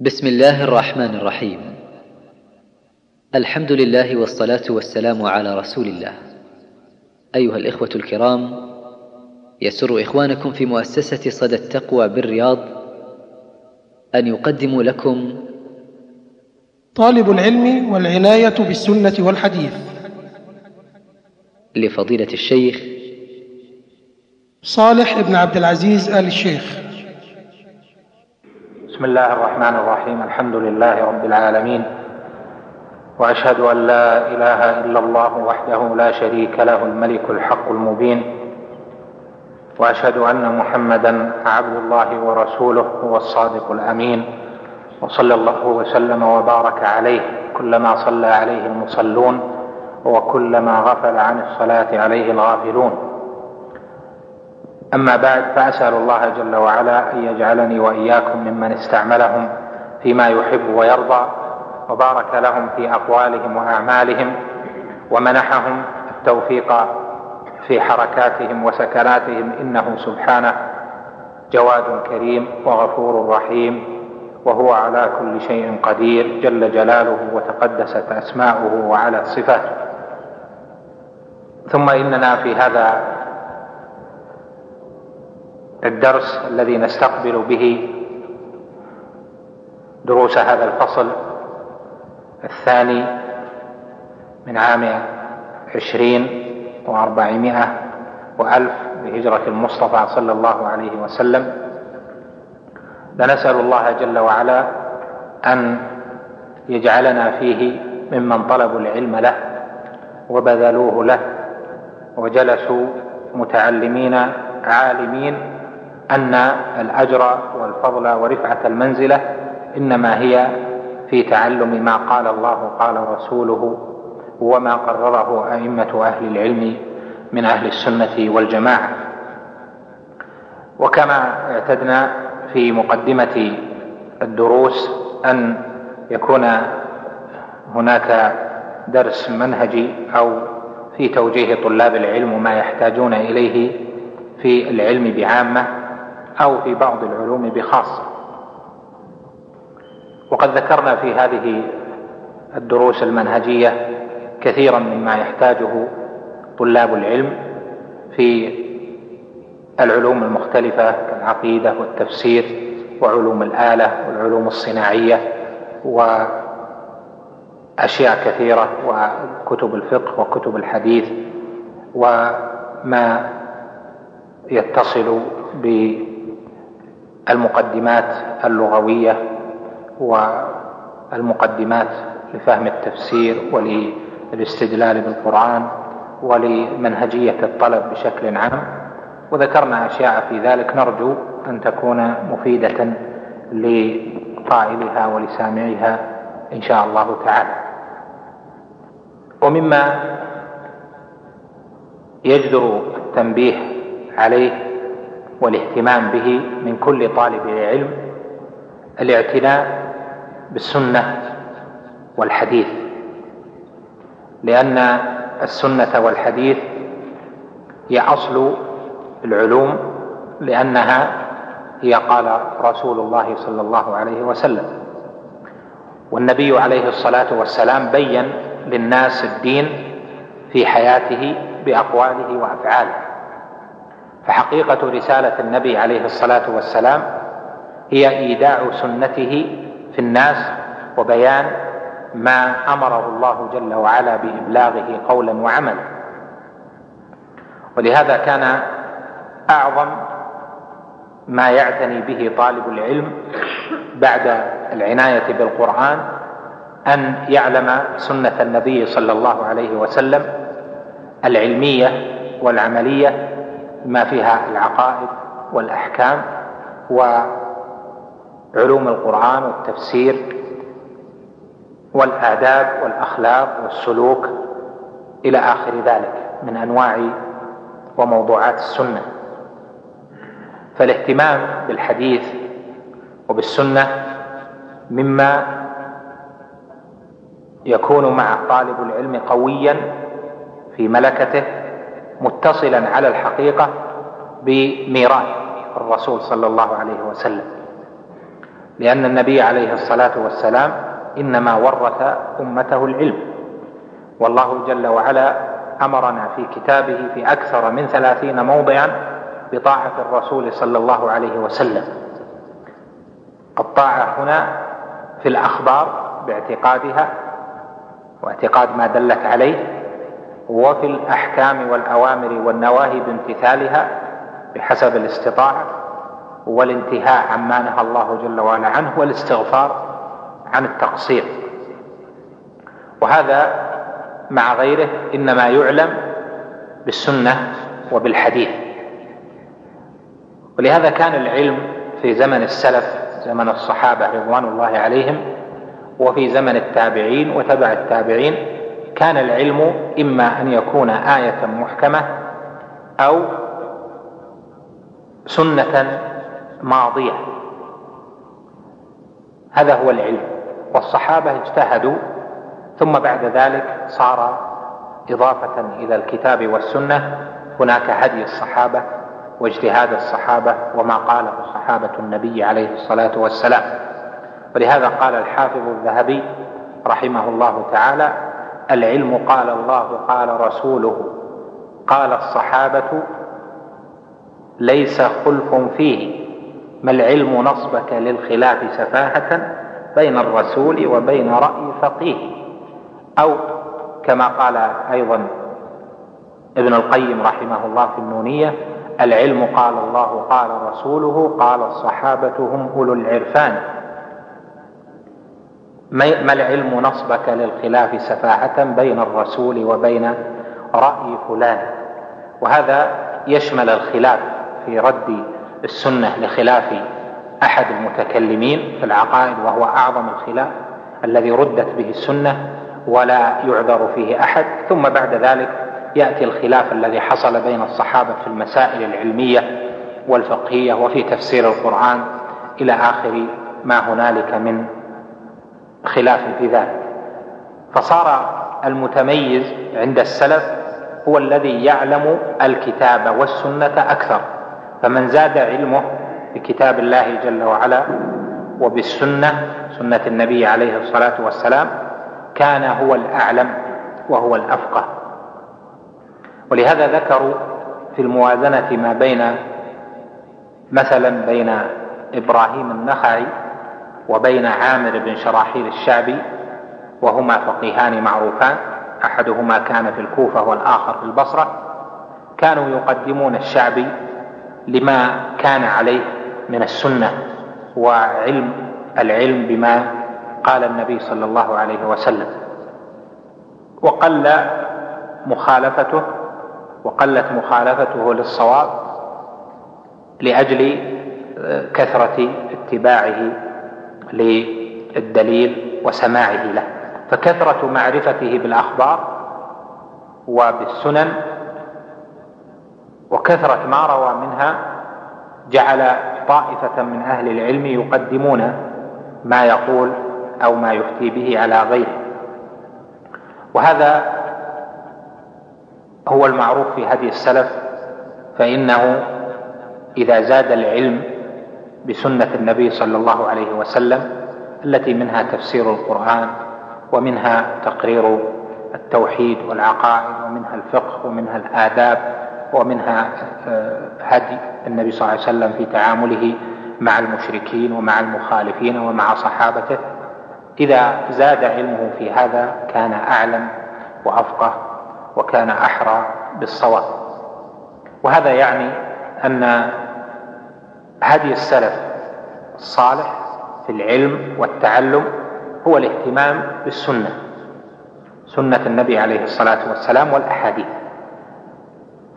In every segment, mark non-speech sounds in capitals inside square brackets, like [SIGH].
بسم الله الرحمن الرحيم. الحمد لله والصلاة والسلام على رسول الله. أيها الإخوة الكرام يسر إخوانكم في مؤسسة صدى التقوى بالرياض أن يقدموا لكم طالب العلم والعناية بالسنة والحديث. لفضيلة الشيخ صالح بن عبد العزيز آل الشيخ. بسم الله الرحمن الرحيم. الحمد لله رب العالمين. وأشهد أن لا إله إلا الله وحده لا شريك له الملك الحق المبين. وأشهد أن محمدا عبد الله ورسوله هو الصادق الأمين. وصلى الله وسلم وبارك عليه. كلما صلى عليه المصلون وكلما غفل عن الصلاة عليه الغافلون. أما بعد فأسأل الله جل وعلا أن يجعلني وإياكم ممن استعملهم فيما يحب ويرضى وبارك لهم في أقوالهم وأعمالهم ومنحهم التوفيق في حركاتهم وسكناتهم. إنه سبحانه جواد كريم وغفور رحيم وهو على كل شيء قدير جل جلاله وتقدست أسماؤه وعلى صفاته. ثم إننا في هذا الدرس الذي نستقبل به دروس هذا الفصل الثاني من عام عشرين وأربعمائة وألف بهجرة المصطفى صلى الله عليه وسلم. لنسأل الله جل وعلا أن يجعلنا فيه ممن طلبوا العلم له وبذلوه له وجلسوا متعلمين عالمين أن الأجر والفضل ورفعة المنزلة إنما هي في تعلم ما قال الله قال رسوله وما قرره أئمة أهل العلم من أهل السنة والجماعة. وكما اعتدنا في مقدمة الدروس أن يكون هناك درس منهجي أو في توجيه طلاب العلم ما يحتاجون إليه في العلم بعامة أو في بعض العلوم بخاصة. وقد ذكرنا في هذه الدروس المنهجية كثيرا مما يحتاجه طلاب العلم في العلوم المختلفة كالعقيدة والتفسير وعلوم الآلة والعلوم الصناعية وأشياء كثيرة وكتب الفقه وكتب الحديث وما يتصل ب المقدمات اللغوية والمقدمات لفهم التفسير وللاستدلال بالقرآن ولمنهجية الطلب بشكل عام. وذكرنا أشياء في ذلك. نرجو أن تكون مفيدة لقائلها ولسامعها إن شاء الله تعالى. ومما يجدر التنبيه عليه والاهتمام به من كل طالب علم الاعتناء بالسنة والحديث. لأن السنة والحديث هي أصل العلوم لأنها هي قال رسول الله صلى الله عليه وسلم. والنبي عليه الصلاة والسلام بين للناس الدين في حياته بأقواله وأفعاله. فحقيقة رسالة النبي عليه الصلاة والسلام هي إيداع سنته في الناس وبيان ما أمره الله جل وعلا بإبلاغه قولا وعملا. ولهذا كان أعظم ما يعتني به طالب العلم بعد العناية بالقرآن أن يعلم سنة النبي صلى الله عليه وسلم العلمية والعملية ما فيها العقائد والأحكام وعلوم القرآن والتفسير والآداب والأخلاق والسلوك إلى آخر ذلك من أنواع وموضوعات السنة. فالاهتمام بالحديث وبالسنة مما يكون مع طالب العلم قويا في ملكته متصلا على الحقيقة بميراث الرسول صلى الله عليه وسلم. لأن النبي عليه الصلاة والسلام إنما ورث أمته العلم. والله جل وعلا أمرنا في كتابه في أكثر من ثلاثين موضعا بطاعة الرسول صلى الله عليه وسلم. الطاعة هنا في الأخبار باعتقادها واعتقاد ما دلت عليه وفي الأحكام والأوامر والنواهي بامتثالها بحسب الاستطاعة والانتهاء عما نهى الله جل وعلا عنه والاستغفار عن التقصير. وهذا مع غيره إنما يعلم بالسنة وبالحديث. ولهذا كان العلم في زمن السلف زمن الصحابة رضوان الله عليهم وفي زمن التابعين وتبع التابعين كان العلم إما أن يكون آية محكمة أو سنة ماضية. هذا هو العلم. والصحابة اجتهدوا ثم بعد ذلك صار إضافة إلى الكتاب والسنة هناك هدي الصحابة واجتهاد الصحابة وما قاله صحابة النبي عليه الصلاة والسلام. ولهذا قال الحافظ الذهبي رحمه الله تعالى العلم قال الله قال رسوله قال الصحابة ليس خلف فيه ما العلم نصبك للخلاف سفاهة بين الرسول وبين رأي فقيه. أو كما قال أيضا ابن القيم رحمه الله في النونية العلم قال الله قال رسوله قال الصحابة هم أولو العرفان. ما العلم نصبك للخلاف سفاهة بين الرسول وبين رأي فلان؟ وهذا يشمل الخلاف في رد السنة لخلاف أحد المتكلمين في العقائد وهو أعظم الخلاف الذي ردت به السنة ولا يعذر فيه أحد. ثم بعد ذلك يأتي الخلاف الذي حصل بين الصحابة في المسائل العلمية والفقهية وفي تفسير القرآن إلى آخر ما هنالك من خلاف في ذلك. فصار المتميز عند السلف هو الذي يعلم الكتاب والسنة أكثر. فمن زاد علمه بكتاب الله جل وعلا وبالسنة سنة النبي عليه الصلاة والسلام كان هو الأعلم وهو الأفقه. ولهذا ذكروا في الموازنة ما بين مثلا بين إبراهيم النخعي وبين عامر بن شراحيل الشعبي وهما فقيهان معروفان. أحدهما كان في الكوفة والآخر في البصرة. كانوا يقدمون الشعبي لما كان عليه من السنة وعلم العلم بما قال النبي صلى الله عليه وسلم. وقل مخالفته وقلت مخالفته للصواب لأجل كثرة اتباعه للدليل وسماعه له. فكثرة معرفته بالأخبار وبالسنن وكثرة ما روى منها جعل طائفة من أهل العلم يقدمون ما يقول أو ما يفتي به على غيره. وهذا هو المعروف في هدي السلف فإنه إذا زاد العلم بسنة النبي صلى الله عليه وسلم التي منها تفسير القرآن ومنها تقرير التوحيد والعقائد ومنها الفقه ومنها الآداب ومنها آه، هدي النبي صلى الله عليه وسلم في تعامله مع المشركين ومع المخالفين ومع صحابته. إذا زاد علمه في هذا كان أعلم وأفقه وكان أحرى بالصواب. وهذا يعني أن هدي السلف الصالح في العلم والتعلم هو الاهتمام بالسنة سنة النبي عليه الصلاة والسلام والأحاديث.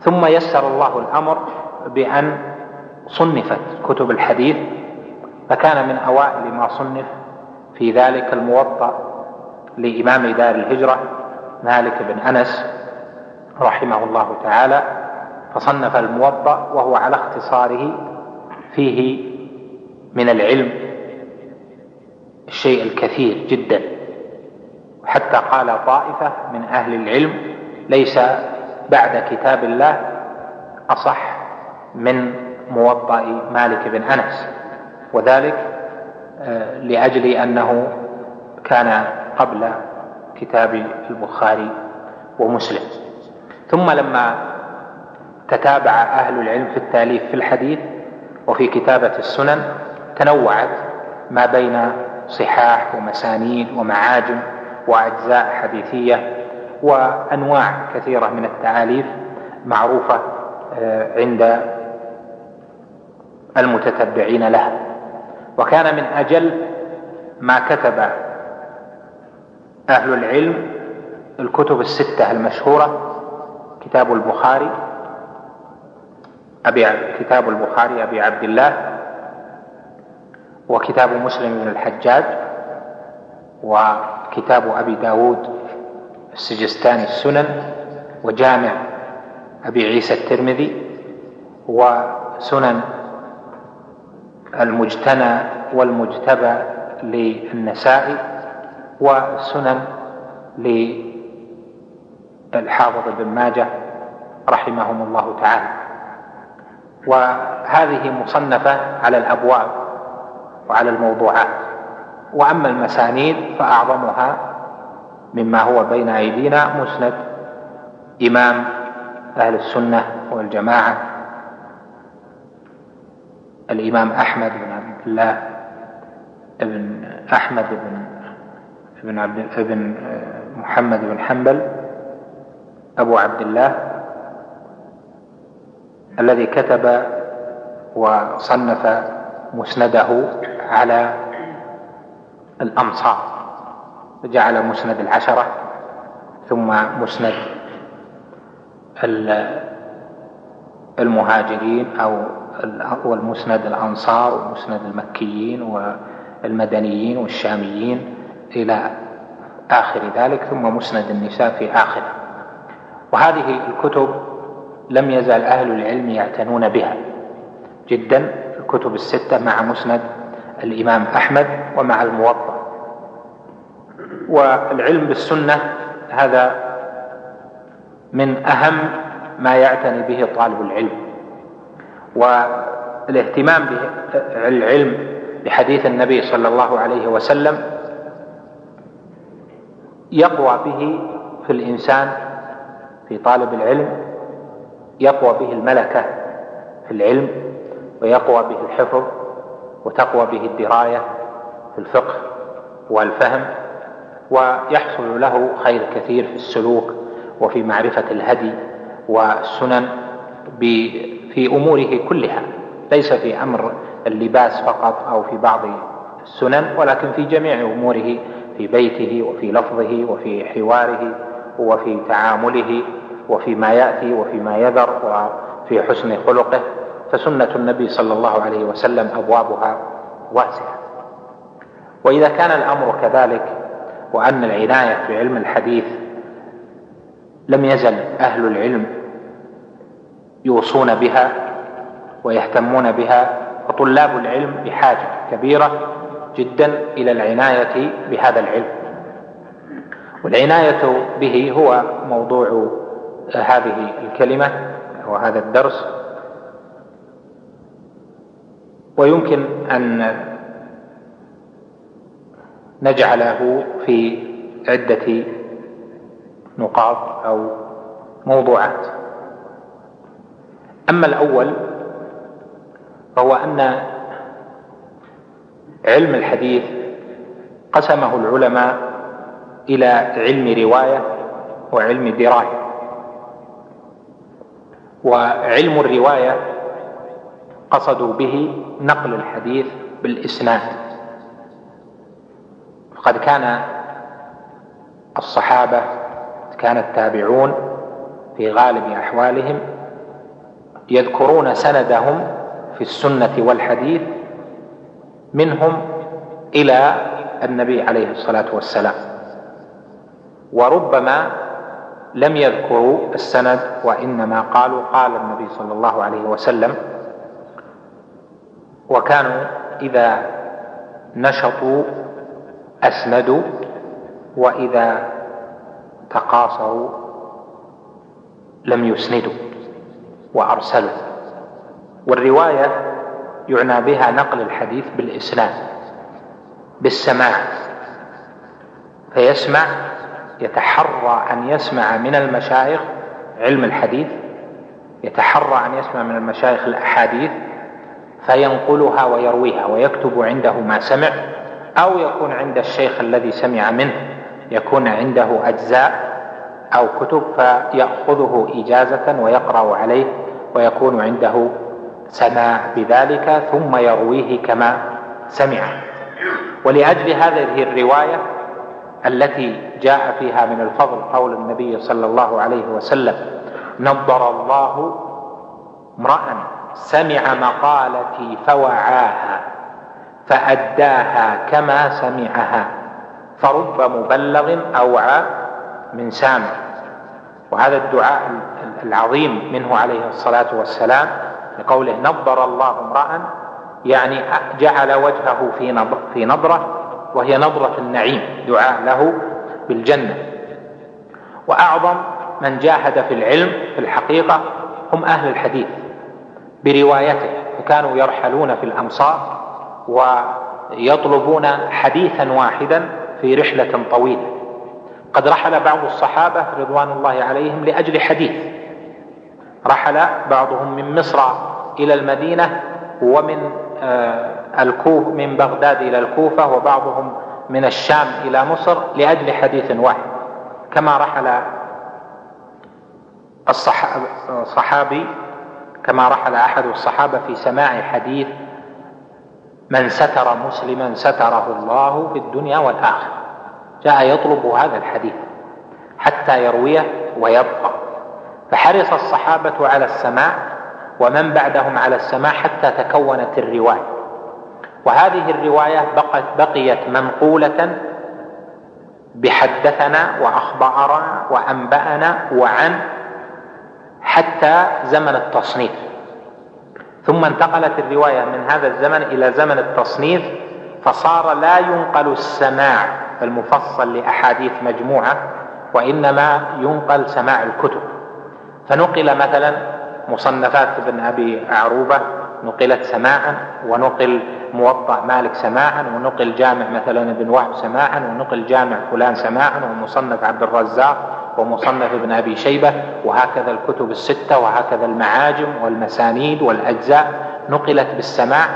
ثم يسر الله الأمر بأن صنفت كتب الحديث فكان من أوائل ما صنف في ذلك الموطأ لإمام دار الهجرة مالك بن أنس رحمه الله تعالى فصنف الموطأ وهو على اختصاره فيه من العلم الشيء الكثير جدا. حتى قال طائفة من أهل العلم ليس بعد كتاب الله أصح من موطأ مالك بن أنس. وذلك آه، لأجل أنه كان قبل كتاب البخاري ومسلم. ثم لما تتابع أهل العلم في التأليف في الحديث وفي كتابة السنن تنوعت ما بين صحاح ومسانيد ومعاجم وأجزاء حديثية وأنواع كثيرة من التعاليف معروفة آه، عند المتتبعين لها. وكان من أجل ما كتب أهل العلم الكتب الستة المشهورة كتاب البخاري أبي كتاب البخاري أبي عبد الله وكتاب مسلم بن الحجاج وكتاب أبي داود السجستاني السنن وجامع أبي عيسى الترمذي وسنن المجتنى والمجتبى للنسائي وسنن للحافظ بن ماجه رحمهم الله تعالى. وهذه مصنفة على الأبواب وعلى الموضوعات. وأما المسانيد فأعظمها مما هو بين أيدينا مسند إمام أهل السنة والجماعة الإمام أحمد بن عبد الله بن أحمد بن بن عبد بن محمد بن حنبل أبو عبد الله الذي كتب وصنف مسنده على الأمصار. جعل مسند العشرة ثم مسند المهاجرين أو والمسند الأنصار ومسند المكيين والمدنيين والشاميين إلى آخر ذلك ثم مسند النساء في آخره. وهذه الكتب لم يزال أهل العلم يعتنون بها. جدا الكتب الستة مع مسند الإمام أحمد ومع الموطأ. والعلم بالسنة هذا من أهم ما يعتني به طالب العلم. والاهتمام بالعلم بحديث النبي صلى الله عليه وسلم يقوى به في الإنسان في طالب العلم يقوى به الملكة في العلم ويقوى به الحفظ وتقوى به الدراية في الفقه والفهم ويحصل له خير كثير في السلوك وفي معرفة الهدي والسنن في أموره كلها. ليس في أمر اللباس فقط أو في بعض السنن ولكن في جميع أموره في بيته وفي لفظه وفي حواره وفي تعامله وفي ما يأتي وفي ما يذر وفي حسن خلقه فسنة النبي صلى الله عليه وسلم أبوابها واسعة. وإذا كان الأمر كذلك وأن العناية في علم الحديث لم يزل أهل العلم يوصون بها ويهتمون بها فطلاب العلم بحاجة كبيرة جدا إلى العناية بهذا العلم. والعناية به هو موضوع هذه الكلمة وهذا الدرس. ويمكن أن نجعله في عدة نقاط أو موضوعات. أما الأول فهو أن علم الحديث قسمه العلماء إلى علم رواية وعلم دراية. وعلم الرواية قصدوا به نقل الحديث بالإسناد. فقد كان الصحابة كان التابعون في غالب أحوالهم يذكرون سندهم في السنة والحديث منهم إلى النبي عليه الصلاة والسلام. وربما لم يذكروا السند وإنما قالوا قال النبي صلى الله عليه وسلم وكانوا إذا نشطوا أسندوا وإذا تقاصروا لم يسندوا وأرسلوا. والرواية يعنى بها نقل الحديث بالإسناد بالسماع فيسمع يتحرى أن يسمع من المشايخ علم الحديث يتحرى أن يسمع من المشايخ الأحاديث فينقلها ويرويها ويكتب عنده ما سمع أو يكون عند الشيخ الذي سمع منه يكون عنده أجزاء أو كتب فيأخذه إجازة ويقرأ عليه ويكون عنده سماع بذلك ثم يرويه كما سمع. ولأجل هذه الرواية التي جاء فيها من الفضل قول النبي صلى الله عليه وسلم نضر الله امرأ سمع مقالتي فوعاها فأداها كما سمعها فرب مبلغ أوعى من سامع. وهذا الدعاء العظيم منه عليه الصلاة والسلام لقوله نضر الله امرأ يعني جعل وجهه في نظرة وهي نظرة النعيم دعاء له بالجنة. وأعظم من جاهد في العلم في الحقيقة هم أهل الحديث بروايته فكانوا يرحلون في الأمصار ويطلبون حديثا واحدا في رحلة طويلة. قد رحل بعض الصحابة رضوان الله عليهم لأجل حديث. رحل بعضهم من مصر إلى المدينة ومن الكوف من بغداد إلى الكوفة وبعضهم من الشام إلى مصر لأجل حديث واحد. كما رحل الصحابي كما رحل أحد الصحابة في سماع حديث من ستر مسلما ستره الله في الدنيا والآخرة. جاء يطلب هذا الحديث حتى يرويه ويبقى. فحرص الصحابة على السماع ومن بعدهم على السماع حتى تكونت الرواية. وهذه الرواية بقت بقيت منقولة بحدثنا وأخبرنا وأنبأنا وعن حتى زمن التصنيف. ثم انتقلت الرواية من هذا الزمن إلى زمن التصنيف فصار لا ينقل السماع المفصل لأحاديث مجموعة وإنما ينقل سماع الكتب. فنقل مثلا مصنفات ابن أبي عروبة نقلت سماعا ونقل موطأ مالك سماعا ونقل جامع مثلا ابن وهب سماعا ونقل جامع فلان سماعا ومصنف عبد الرزاق ومصنف ابن أبي شيبة وهكذا الكتب الستة وهكذا المعاجم والمسانيد والأجزاء. نقلت بالسماع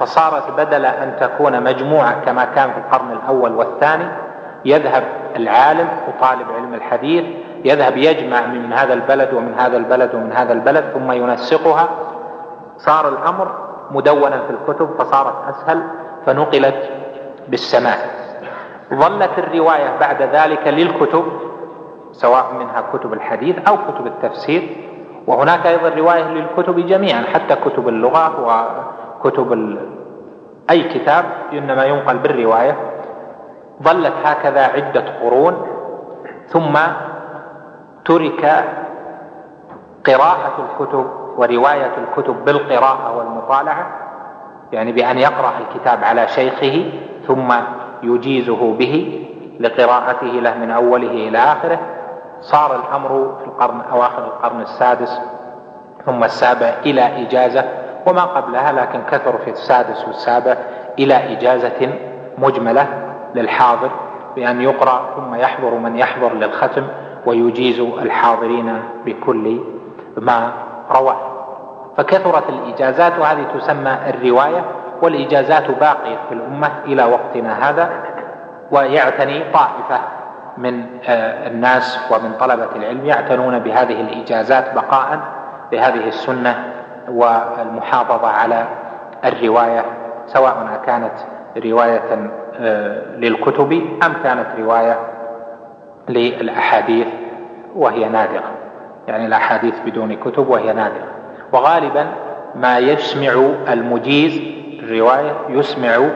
فصارت بدل أن تكون مجموعة كما كان في القرن الأول والثاني يذهب العالم وطالب علم الحديث يذهب يجمع من هذا البلد ومن هذا البلد ومن هذا البلد ثم ينسقها. صار الأمر مدونا في الكتب فصارت أسهل فنقلت بالسماع ظلت الرواية بعد ذلك للكتب سواء منها كتب الحديث أو كتب التفسير. وهناك أيضا رواية للكتب جميعا حتى كتب اللغة وكتب ال... أي كتاب إنما ينقل بالرواية. ظلت هكذا عدة قرون ثم ترك قراءة الكتب ورواية الكتب بالقراءة والمطالعة يعني بأن يقرأ الكتاب على شيخه ثم يجيزه به لقراءته له من أوله إلى آخره. صار الأمر في القرن أواخر القرن السادس ثم السابع إلى إجازة وما قبلها لكن كثر في السادس والسابع إلى إجازة مجملة للحاضر بأن يقرأ ثم يحضر من يحضر للختم. ويجيز الحاضرين بكل ما رواه. فكثرت الإجازات وهذه تسمى الرواية والإجازات باقية في الأمة إلى وقتنا هذا ويعتني طائفة من آه، الناس ومن طلبة العلم يعتنون بهذه الإجازات بقاء بهذه السنة والمحافظة على الرواية سواء كانت رواية آه، للكتب أم كانت رواية للأحاديث وهي نادرة. يعني الأحاديث بدون كتب وهي نادرة. وغالبا ما يسمع المجيز الرواية يسمع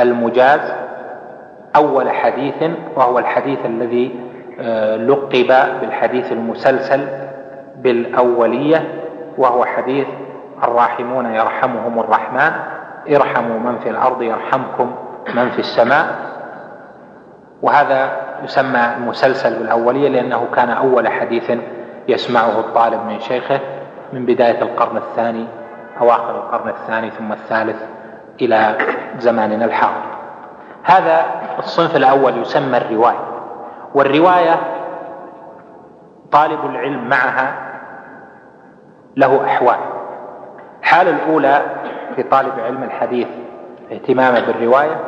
المجاز أول حديث وهو الحديث الذي آه، لقب بالحديث المسلسل بالأولية وهو حديث الراحمون يرحمهم الرحمن. ارحموا من في الأرض يرحمكم من في السماء. وهذا يسمى المسلسل بالأولية لأنه كان أول حديث يسمعه الطالب من شيخه من بداية القرن الثاني أواخر القرن الثاني ثم الثالث إلى زماننا الحاضر. هذا الصنف الأول يسمى الرواية والرواية طالب العلم معها له أحوال. الحالة الأولى في طالب علم الحديث اهتمامه بالرواية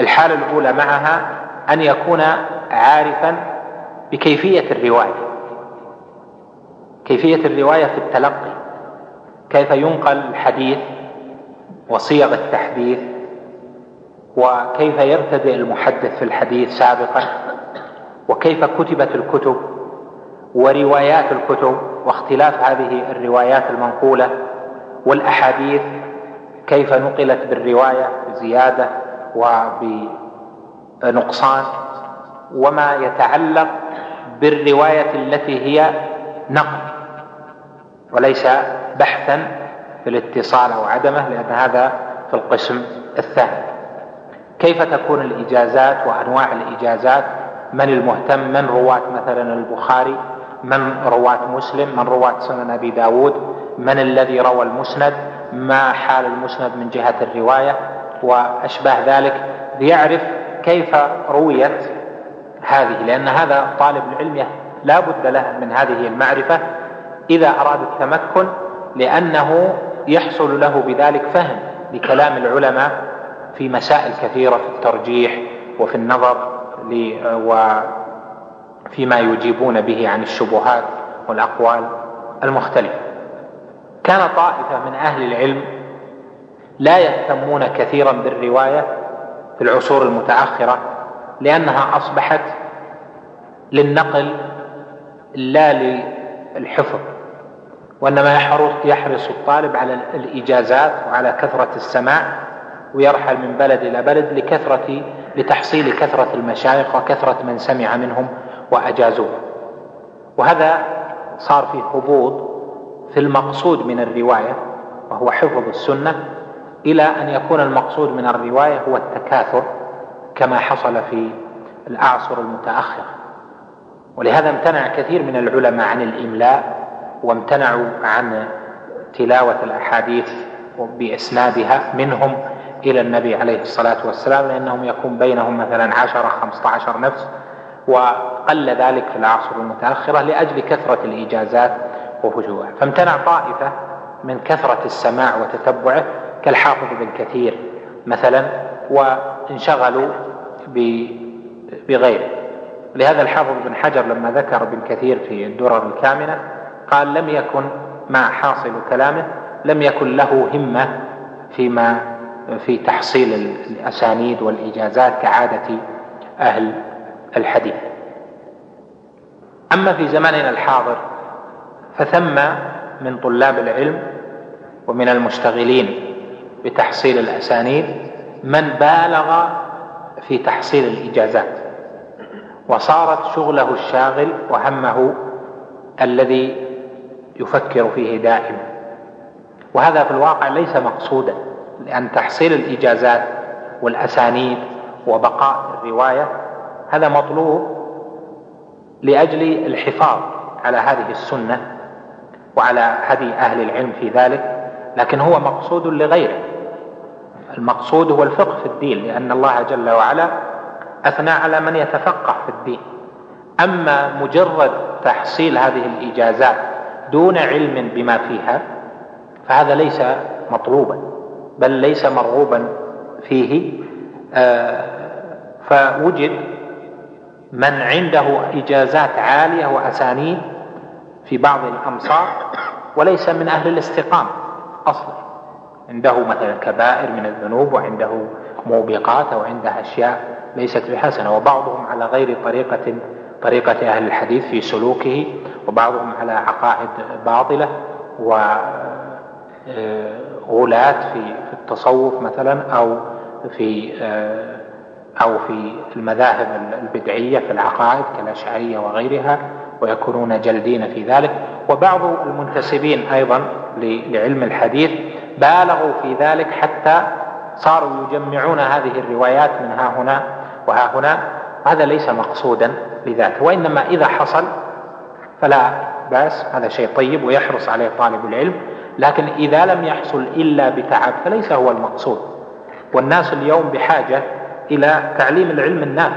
الحالة الأولى معها أن يكون عارفا بكيفية الرواية. كيفية الرواية في التلقي. كيف ينقل الحديث وصيغ التحديث وكيف يرتدئ المحدث في الحديث سابقا وكيف كتبت الكتب وروايات الكتب واختلاف هذه الروايات المنقولة والأحاديث كيف نقلت بالرواية بزيادة وبنقصان وما يتعلق بالرواية التي هي نقل وليس بحثا في الاتصال أو عدمه لأن هذا في القسم الثاني. كيف تكون الإجازات وأنواع الإجازات؟ من المهتم؟ من رواة مثلا البخاري؟ من رواة مسلم؟ من رواة سنن أبي داود؟ من الذي روى المسند؟ ما حال المسند من جهة الرواية؟ واشباه ذلك ليعرف كيف رويت هذه لأن هذا طالب العلم لا بد له من هذه المعرفة إذا أراد التمكن لأنه يحصل له بذلك فهم لكلام العلماء في مسائل كثيرة في الترجيح وفي النظر وفيما يجيبون به عن الشبهات والأقوال المختلفة. كان طائفة من أهل العلم لا يهتمون كثيرا بالرواية في العصور المتأخرة لأنها أصبحت للنقل لا للحفظ وإنما يحرص الطالب على الإجازات وعلى كثرة السماع ويرحل من بلد إلى بلد لكثره لتحصيل كثرة المشايخ وكثرة من سمع منهم وأجازوه. وهذا صار فيه هبوط في المقصود من الرواية وهو حفظ السنة إلى أن يكون المقصود من الرواية هو التكاثر كما حصل في الأعصر المتاخره ولهذا امتنع كثير من العلماء عن الإملاء وامتنعوا عن تلاوة الأحاديث بإسنادها منهم إلى النبي عليه الصلاة والسلام لأنهم يكون بينهم مثلا عشره خمسه عشر نفس وقل ذلك في العصر المتأخرة لأجل كثرة الإجازات وفجوها فامتنع طائفة من كثرة السماع وتتبعه كالحافظ بن كثير مثلا وانشغلوا بغيره. لهذا الحافظ بن حجر لما ذكر ابن كثير في الدرر الكامنة قال لم يكن مع حاصل كلامه لم يكن له همة فيما في تحصيل الأسانيد والإجازات كعادة أهل الحديث. أما في زماننا الحاضر فثم من طلاب العلم ومن المشتغلين بتحصيل الأسانيد من بالغ في تحصيل الإجازات. وصارت شغله الشاغل وهمه الذي يفكر فيه دائما وهذا في الواقع ليس مقصودا لأن تحصيل الإجازات والأسانيد وبقاء الرواية هذا مطلوب لأجل الحفاظ على هذه السنة وعلى هدي أهل العلم في ذلك لكن هو مقصود لغيره. المقصود هو الفقه في الدين لأن الله جل وعلا أثنى على من يتفقه في الدين. أما مجرد تحصيل هذه الإجازات دون علم بما فيها فهذا ليس مطلوبا بل ليس مرغوبا فيه. آه، فوجد من عنده إجازات عالية وأسانيد في بعض الأمصار وليس من أهل الاستقامة أصلا. عنده مثلا كبائر من الذنوب وعنده موبقات أو عنده أشياء ليست بحسنة وبعضهم على غير طريقة طريقة أهل الحديث في سلوكه وبعضهم على عقائد باطلة وغلاة في التصوف مثلا أو في أو في المذاهب البدعية في العقائد كالأشعرية وغيرها ويكونون جلدين في ذلك. وبعض المنتسبين أيضا لعلم الحديث بالغوا في ذلك حتى صاروا يجمعون هذه الروايات من ها هنا وها هنا. هذا ليس مقصودا لذاته وإنما إذا حصل فلا بأس هذا شيء طيب ويحرص عليه طالب العلم. لكن إذا لم يحصل إلا بتعب فليس هو المقصود. والناس اليوم بحاجة إلى تعليم العلم النافع.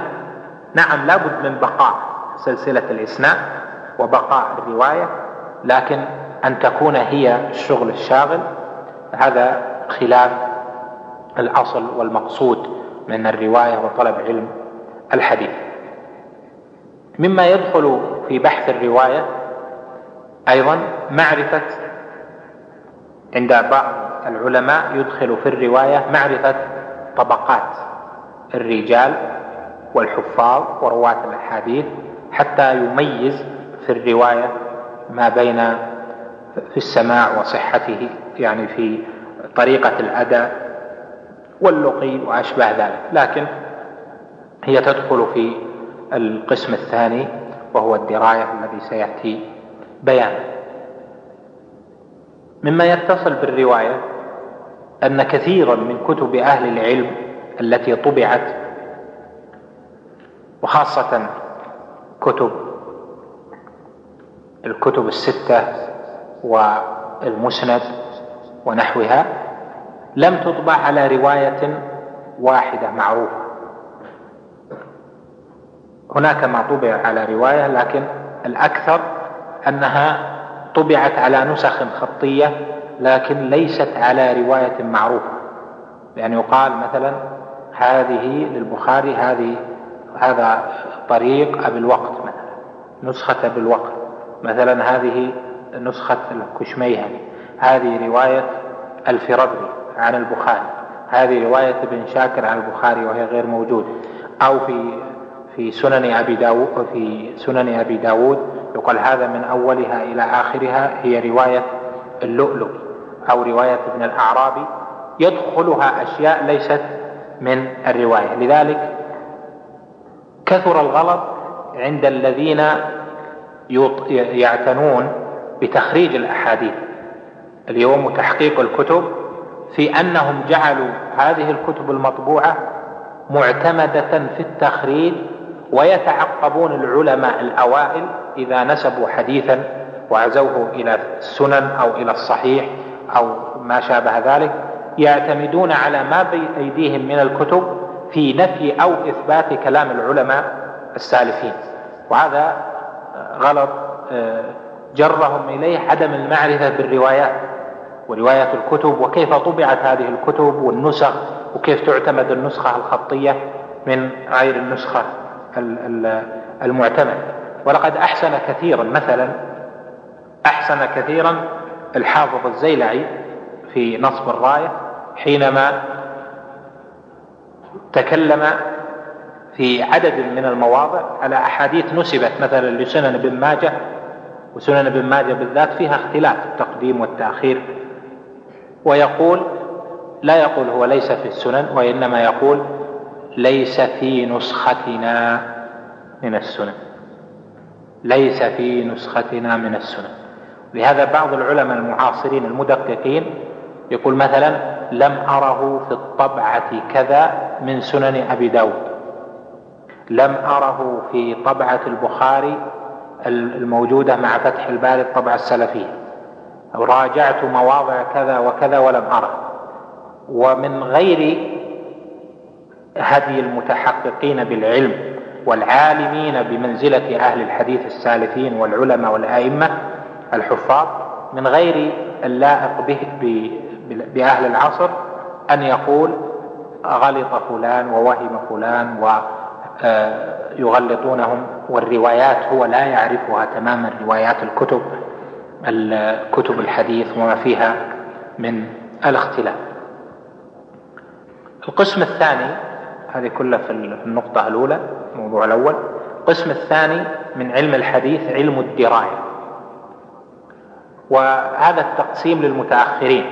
نعم لابد من بقاء سلسلة الإسناد وبقاء الرواية لكن أن تكون هي الشغل الشاغل هذا خلاف الأصل والمقصود من الرواية وطلب علم الحديث. مما يدخل في بحث الرواية أيضا معرفة عند بعض العلماء يدخل في الرواية معرفة طبقات الرجال والحفاظ ورواة الأحاديث حتى يميز في الرواية ما بين في السماع وصحته يعني في طريقة الأداء واللقي وأشباه ذلك. لكن هي تدخل في القسم الثاني وهو الدراية الذي سيأتي بيانه مما يتصل بالرواية أن كثيرا من كتب أهل العلم التي طبعت وخاصة كتب الكتب الستة والمسند ونحوها لم تطبع على رواية واحدة معروفة. هناك ما طبع على رواية لكن الأكثر أنها طبعت على نسخ خطية لكن ليست على رواية معروفة. يعني يقال مثلا هذه للبخاري هذه هذا طريق أبي الوقت مثلا نسخة أبي الوقت مثلا هذه نسخة الكشميهني. هذه رواية الفربري عن البخاري. هذه رواية ابن شاكر عن البخاري وهي غير موجودة. أو في في سنن أبي داود في سنن أبي داود يقال هذا من أولها إلى آخرها هي رواية اللؤلؤ أو رواية ابن الأعرابي. يدخلها أشياء ليست من الرواية. لذلك كثر الغلط عند الذين يعتنون بتخريج الأحاديث. اليوم وتحقيق الكتب في أنهم جعلوا هذه الكتب المطبوعة معتمدة في التخريج ويتعقبون العلماء الأوائل إذا نسبوا حديثا وعزوه إلى السنن أو إلى الصحيح أو ما شابه ذلك يعتمدون على ما بأيديهم من الكتب في نفي أو إثبات كلام العلماء السالفين. وهذا غلط آه، جرهم إليه عدم المعرفة بالروايات ورواية الكتب وكيف طبعت هذه الكتب والنسخ وكيف تعتمد النسخة الخطية من غير النسخة المعتمد. ولقد أحسن كثيرا مثلا أحسن كثيرا الحافظ الزيلعي في نصب الراية حينما تكلم في عدد من المواضع على أحاديث نسبت مثلا لسنن ابن ماجه وسنن ابن ماجه بالذات فيها اختلاف التقديم والتأخير. ويقول لا يقول هو ليس في السنن وإنما يقول ليس في نسختنا من السنن. ليس في نسختنا من السنن. لهذا بعض العلماء المعاصرين المدققين يقول مثلا لم أره في الطبعة كذا من سنن أبي داود. لم أره في طبعة البخاري الموجودة مع فتح الباري الطبعة السلفية راجعت مواضع كذا وكذا ولم أره ومن غير هدي المتحققين بالعلم والعالمين بمنزلة أهل الحديث السالفين والعلماء والأئمة الحفاظ من غير اللائق به بأهل العصر أن يقول غلط فلان ووهم فلان ويغلطونهم والروايات هو لا يعرفها تماما روايات الكتب كتب الحديث وما فيها من الاختلاف. القسم الثاني هذه كلها في النقطة الأولى الموضوع الأول. القسم الثاني من علم الحديث علم الدراية. وهذا التقسيم للمتأخرين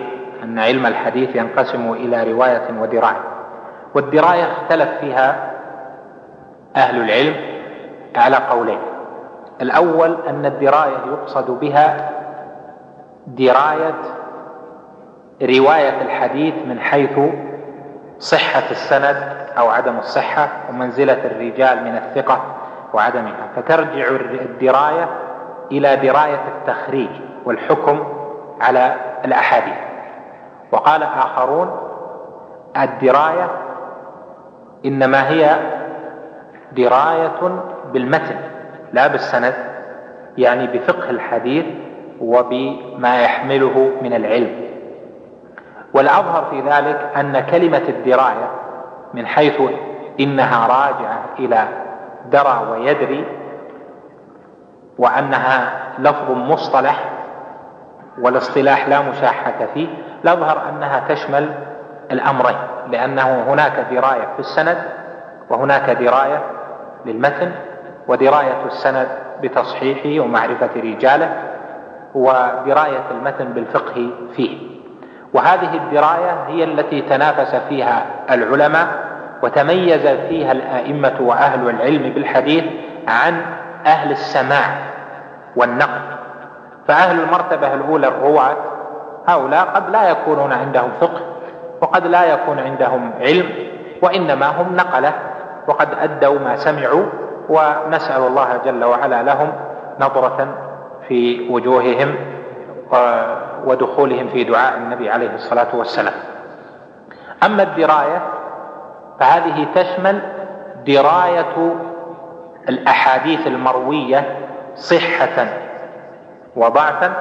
أن علم الحديث ينقسم إلى رواية ودراية. والدراية اختلف فيها أهل العلم على قولين. الأول أن الدراية يقصد بها دراية رواية الحديث من حيث صحة السند أو عدم الصحة ومنزلة الرجال من الثقة وعدمها. فترجع الدراية إلى دراية التخريج والحكم على الأحاديث. وقال آخرون الدراية إنما هي دراية بالمتن لا بالسند يعني بفقه الحديث وبما يحمله من العلم. والأظهر في ذلك أن كلمة الدراية من حيث إنها راجعة إلى درى ويدري وأنها لفظ مصطلح والاصطلاح لا مشاحة فيه الأظهر أنها تشمل الأمرين لأنه هناك دراية في السند وهناك دراية للمتن ودراية السند بتصحيحه ومعرفة رجاله ودراية المتن بالفقه فيه. وهذه الدراية هي التي تنافس فيها العلماء وتميز فيها الأئمة وأهل العلم بالحديث عن أهل السماع والنقل فأهل المرتبة الأولى الرواة هؤلاء قد لا يكونون عندهم فقه وقد لا يكون عندهم علم وإنما هم نقلة وقد أدوا ما سمعوا ونسأل الله جل وعلا لهم نظرة في وجوههم ودخولهم في دعاء النبي عليه الصلاة والسلام. أما الدراية فهذه تشمل دراية الأحاديث المروية صحة وضعفا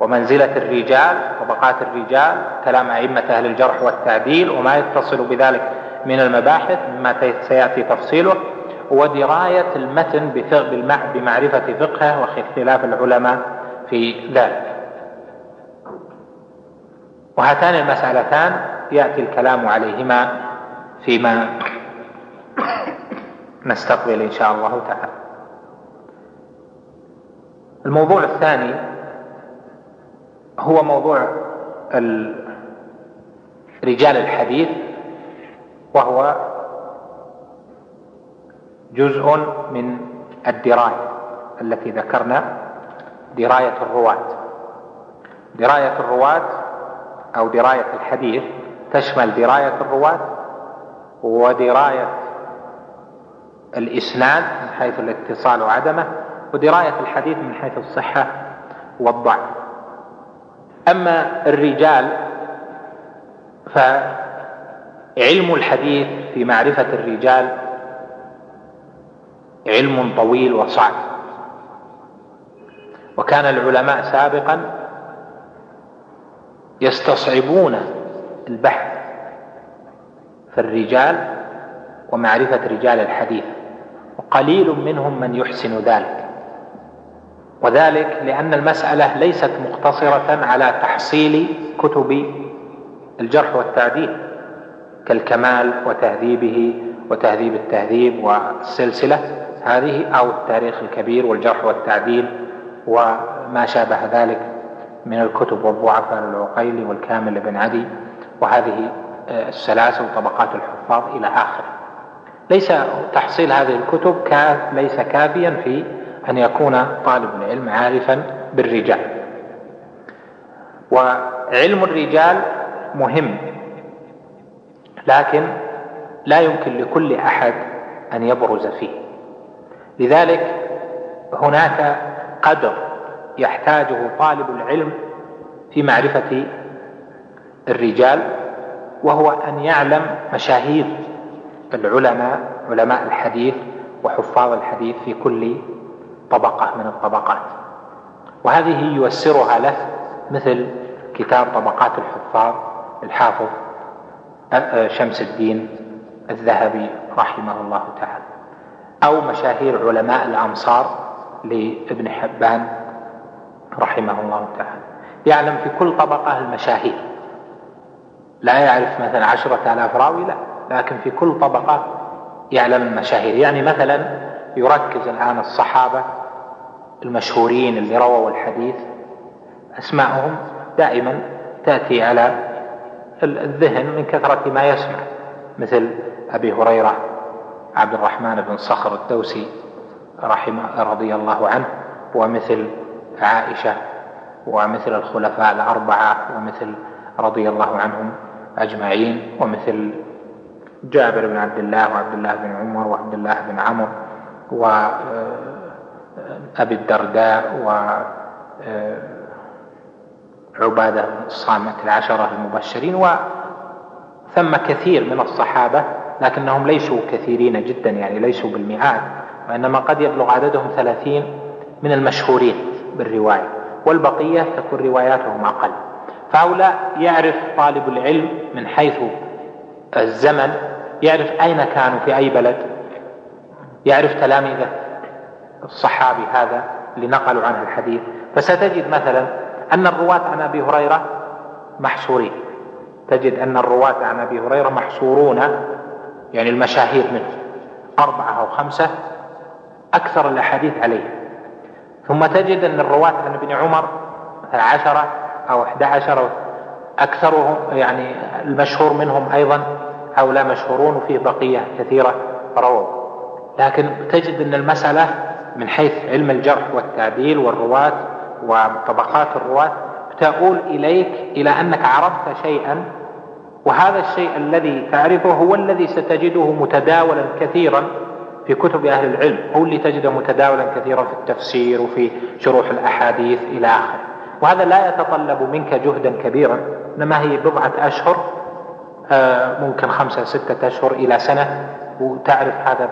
ومنزلة الرجال طبقات الرجال كلام أئمة أهل الجرح والتعديل وما يتصل بذلك من المباحث مما سيأتي تفصيله ودراية المتن بمعرفة فقهه واختلاف العلماء في ذلك. وهاتان المسألتان يأتي الكلام عليهما فيما نستقبل إن شاء الله تعالى. الموضوع الثاني هو موضوع رجال الحديث وهو جزء من الدراية التي ذكرنا دراية الرواة. دراية الرواة أو دراية الحديث تشمل دراية الرواة ودراية الإسناد من حيث الاتصال وعدمه ودراية الحديث من حيث الصحة والضعف. أما الرجال فعلم الحديث في معرفة الرجال علم طويل وصعب. وكان العلماء سابقا يستصعبون البحث في الرجال ومعرفة رجال الحديث وقليل منهم من يحسن ذلك. وذلك لأن المسألة ليست مقتصرة على تحصيل كتب الجرح والتعديل. كالكمال وتهذيبه وتهذيب التهذيب والسلسلة هذه أو التاريخ الكبير والجرح والتعديل وما شابه ذلك من الكتب والضعفاء العقيلي والكامل بن عدي وهذه السلاسل وطبقات الحفاظ إلى آخره. ليس تحصيل هذه الكتب كاف ليس كافيا في أن يكون طالب العلم عارفا بالرجال. وعلم الرجال مهم. لكن لا يمكن لكل أحد أن يبرز فيه. لذلك هناك قدر يحتاجه طالب العلم في معرفة الرجال وهو أن يعلم مشاهير العلماء علماء الحديث وحفاظ الحديث في كل طبقة من الطبقات. وهذه ييسرها له مثل كتاب طبقات الحفاظ الحافظ شمس الدين الذهبي رحمه الله تعالى أو مشاهير علماء الأمصار لابن حبان رحمه الله تعالى. يعلم في كل طبقة المشاهير. لا يعرف مثلا عشرة آلاف راوي لا. لكن في كل طبقة يعلم المشاهير. يعني مثلا يركز الآن الصحابة المشهورين اللي رووا الحديث أسماءهم دائما تأتي على الذهن من كثرة ما يسمع مثل أبي هريرة عبد الرحمن بن صخر الدوسي رحمه رضي الله عنه ومثل عائشة ومثل الخلفاء الأربعة ومثل رضي الله عنهم أجمعين ومثل جابر بن عبد الله وعبد الله بن عمر وعبد الله بن عمرو وأبي الدرداء وعبادة بن الصامت العشرة المبشرين ثم كثير من الصحابة لكنهم ليسوا كثيرين جدا يعني ليسوا بالمئات وإنما قد يبلغ عددهم ثلاثين من المشهورين بالرواية والبقية تكون رواياتهم أقل. فهؤلاء يعرف طالب العلم من حيث الزمن يعرف أين كانوا في أي بلد يعرف تلاميذه الصحابي هذا اللي نقلوا عنه الحديث. فستجد مثلا أن الرواة عن أبي هريرة محصورين. تجد أن الرواة عن أبي هريرة محصورون يعني المشاهير منه. أربعة أو خمسة أكثر الأحاديث عليه. ثم تجد أن الرواة عن ابن عمر مثلا عشرة أو أحد عشر أكثرهم يعني المشهور منهم أيضا هؤلاء مشهورون وفيه بقية كثيرة رووا. لكن تجد أن المسألة من حيث علم الجرح والتعديل والرواة وطبقات الرواة تؤول إليك إلى أنك عرفت شيئا وهذا الشيء الذي تعرفه هو الذي ستجده متداولا كثيرا في كتب أهل العلم هو اللي تجده متداولا كثيرا في التفسير وفي شروح الأحاديث إلى آخره. وهذا لا يتطلب منك جهدا كبيرا إنما هي بضعة أشهر آه، ممكن خمسة ستة أشهر إلى سنة وتعرف هذا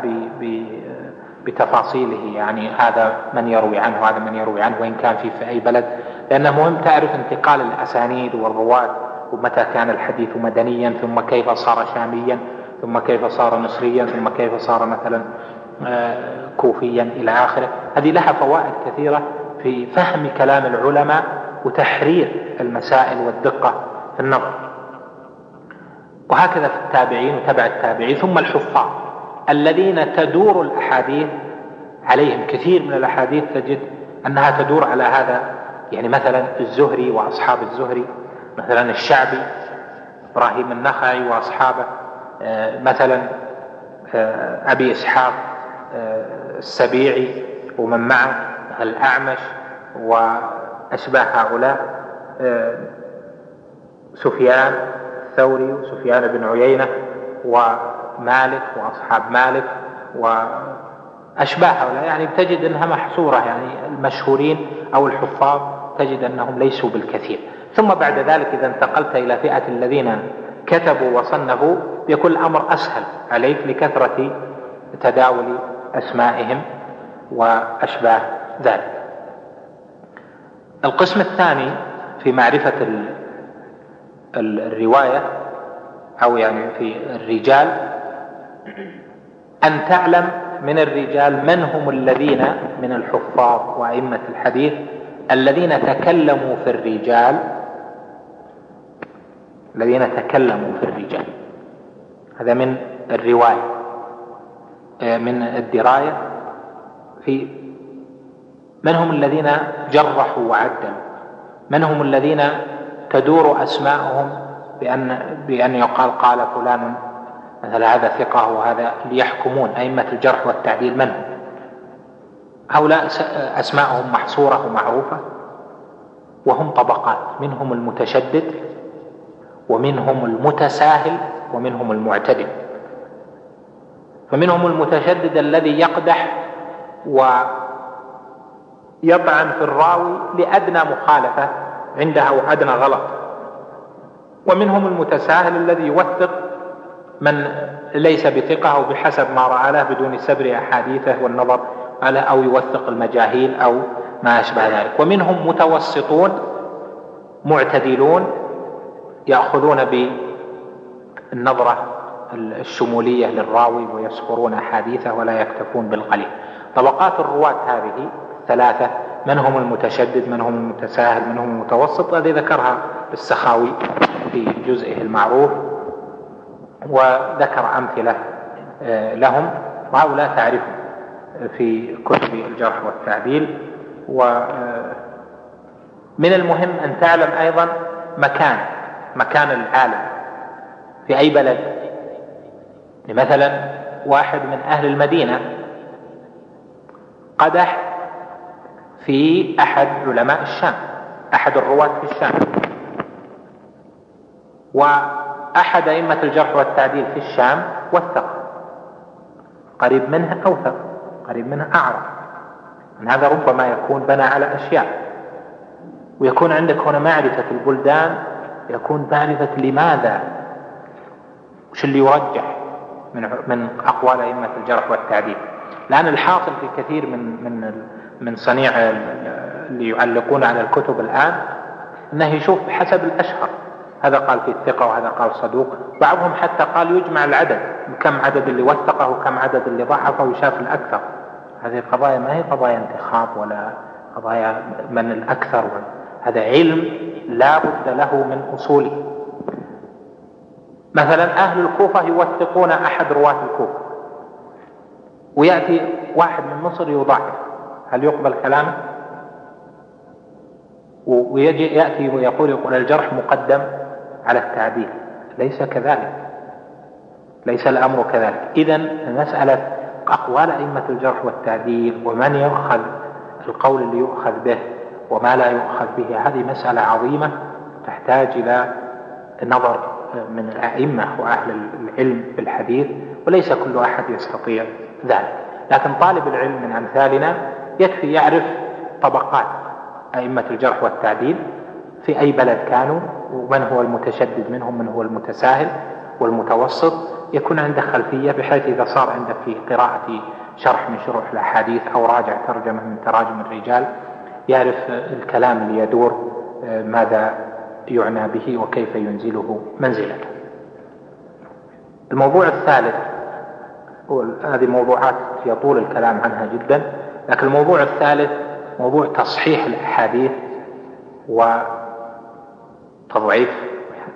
بتفاصيله يعني هذا من يروي عنه هذا من يروي عنه وإن كان في, في أي بلد. لأنه مهم تعرف انتقال الأسانيد والرواة ومتى كان الحديث مدنيا ثم كيف صار شاميا ثم كيف صار مصريا ثم كيف صار مثلا آه، كوفيا إلى آخره. هذه لها فوائد كثيرة في فهم كلام العلماء وتحرير المسائل والدقة في النظر. وهكذا في التابعين وتبع التابعين ثم الحفاظ. الذين تدور الأحاديث عليهم كثير من الأحاديث تجد أنها تدور على هذا يعني مثلا الزهري وأصحاب الزهري مثلا الشعبي إبراهيم النخعي وأصحابه آه، مثلا آه، أبي إسحاق آه، السبيعي ومن معه الأعمش وأشباه هؤلاء سفيان الثوري وسفيان بن عيينة ومالك وأصحاب مالك وأشباه هؤلاء. يعني تجد أنها محصورة يعني المشهورين أو الحفاظ تجد أنهم ليسوا بالكثير. ثم بعد ذلك إذا انتقلت إلى فئة الذين كتبوا وصنفوا يكون الأمر أسهل عليك لكثرة تداول أسمائهم وأشباه ذلك. القسم الثاني في معرفة الرواية أو يعني في الرجال أن تعلم من الرجال من هم الذين من الحفاظ وأئمة الحديث الذين تكلموا في الرجال. الذين تكلموا في الرجال. هذا من الرواية آه، من الدراية في من هم الذين جرحوا وعدلوا من هم الذين تدور أسماءهم بأن بأن يقال قال فلان مثلا هذا ثقة وهذا ليحكمون أئمة الجرح والتعديل من؟ هؤلاء أسماءهم محصورة ومعروفة وهم طبقات منهم المتشدد ومنهم المتساهل ومنهم المعتدل فمنهم المتشدد الذي يقدح ويطعن في الراوي لأدنى مخالفة عنده أو أدنى غلط ومنهم المتساهل الذي يوثق من ليس بثقة أو بحسب ما رأى له بدون سبر أحاديثه والنظر على أو يوثق المجاهيل أو ما أشبه ذلك. ومنهم متوسطون معتدلون يأخذون بالنظرة الشمولية للراوي ويسخرون أحاديثه ولا يكتفون بالقليل. طبقات الرواة هذه ثلاثة من هم المتشدد من هم المتساهل من هم المتوسط هذه ذكرها السخاوي في جزئه المعروف. وذكر أمثلة آه، لهم. وهؤلاء تعرفهم في كتب الجرح والتعديل. ومن آه، المهم أن تعلم أيضا مكان مكان العالم في أي بلد. مثلا واحد من أهل المدينة قدح في أحد علماء الشام أحد الرواة في الشام. وأحد أئمة الجرح والتعديل في الشام وثق قريب منه أوثق قريب منه أعرف من هذا ربما يكون بنى على أشياء. ويكون عندك هنا معرفة البلدان يكون معرفة لماذا؟ وش اللي يرجح من من أقوال أئمة الجرح والتعديل؟ لأن الحاصل في كثير من من من صنيع اللي يعلقون على الكتب الآن إنه يشوف بحسب الأشهر. هذا قال في الثقة وهذا قال صدوق. بعضهم حتى قال يجمع العدد كم عدد اللي وثقه وكم عدد اللي ضعفه ويشاف الأكثر. هذه قضايا ما هي قضايا انتخاب ولا قضايا من الأكثر. هذا علم لا بد له من أصوله. مثلا أهل الكوفة يوثقون أحد رواة الكوفة. ويأتي واحد من مصر يضعف. هل يقبل كلامه؟ ويجي يأتي ويقول يقول الجرح مقدم. على التعديل ليس كذلك. ليس الأمر كذلك. إذا مسألة أقوال أئمة الجرح والتعديل ومن يؤخذ القول اللي يؤخذ به وما لا يؤخذ به هذه مسألة عظيمة تحتاج إلى نظر من الأئمة وأهل العلم بالحديث وليس كل أحد يستطيع ذلك. لكن طالب العلم من أمثالنا يكفي يعرف طبقات أئمة الجرح والتعديل في أي بلد كانوا ومن هو المتشدد منهم من هو المتساهل والمتوسط يكون عنده خلفية بحيث إذا صار عندك في قراءة شرح من شروح الأحاديث أو راجع ترجمة من تراجم الرجال يعرف الكلام اللي يدور ماذا يعنى به وكيف ينزله منزلته الموضوع الثالث هذه موضوعات يطول الكلام عنها جدا لكن الموضوع الثالث موضوع تصحيح الأحاديث وتضعيف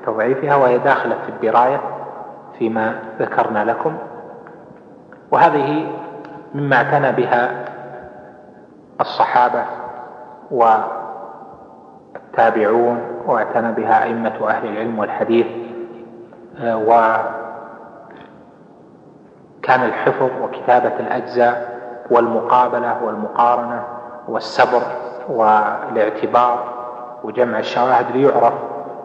تضعيفها وهي داخلة في الدراية فيما ذكرنا لكم. وهذه مما اعتنى بها الصحابة والتابعون واعتنى بها أئمة أهل العلم والحديث وكان الحفظ وكتابة الأجزاء والمقابلة والمقارنة والسبر والاعتبار وجمع الشواهد ليعرف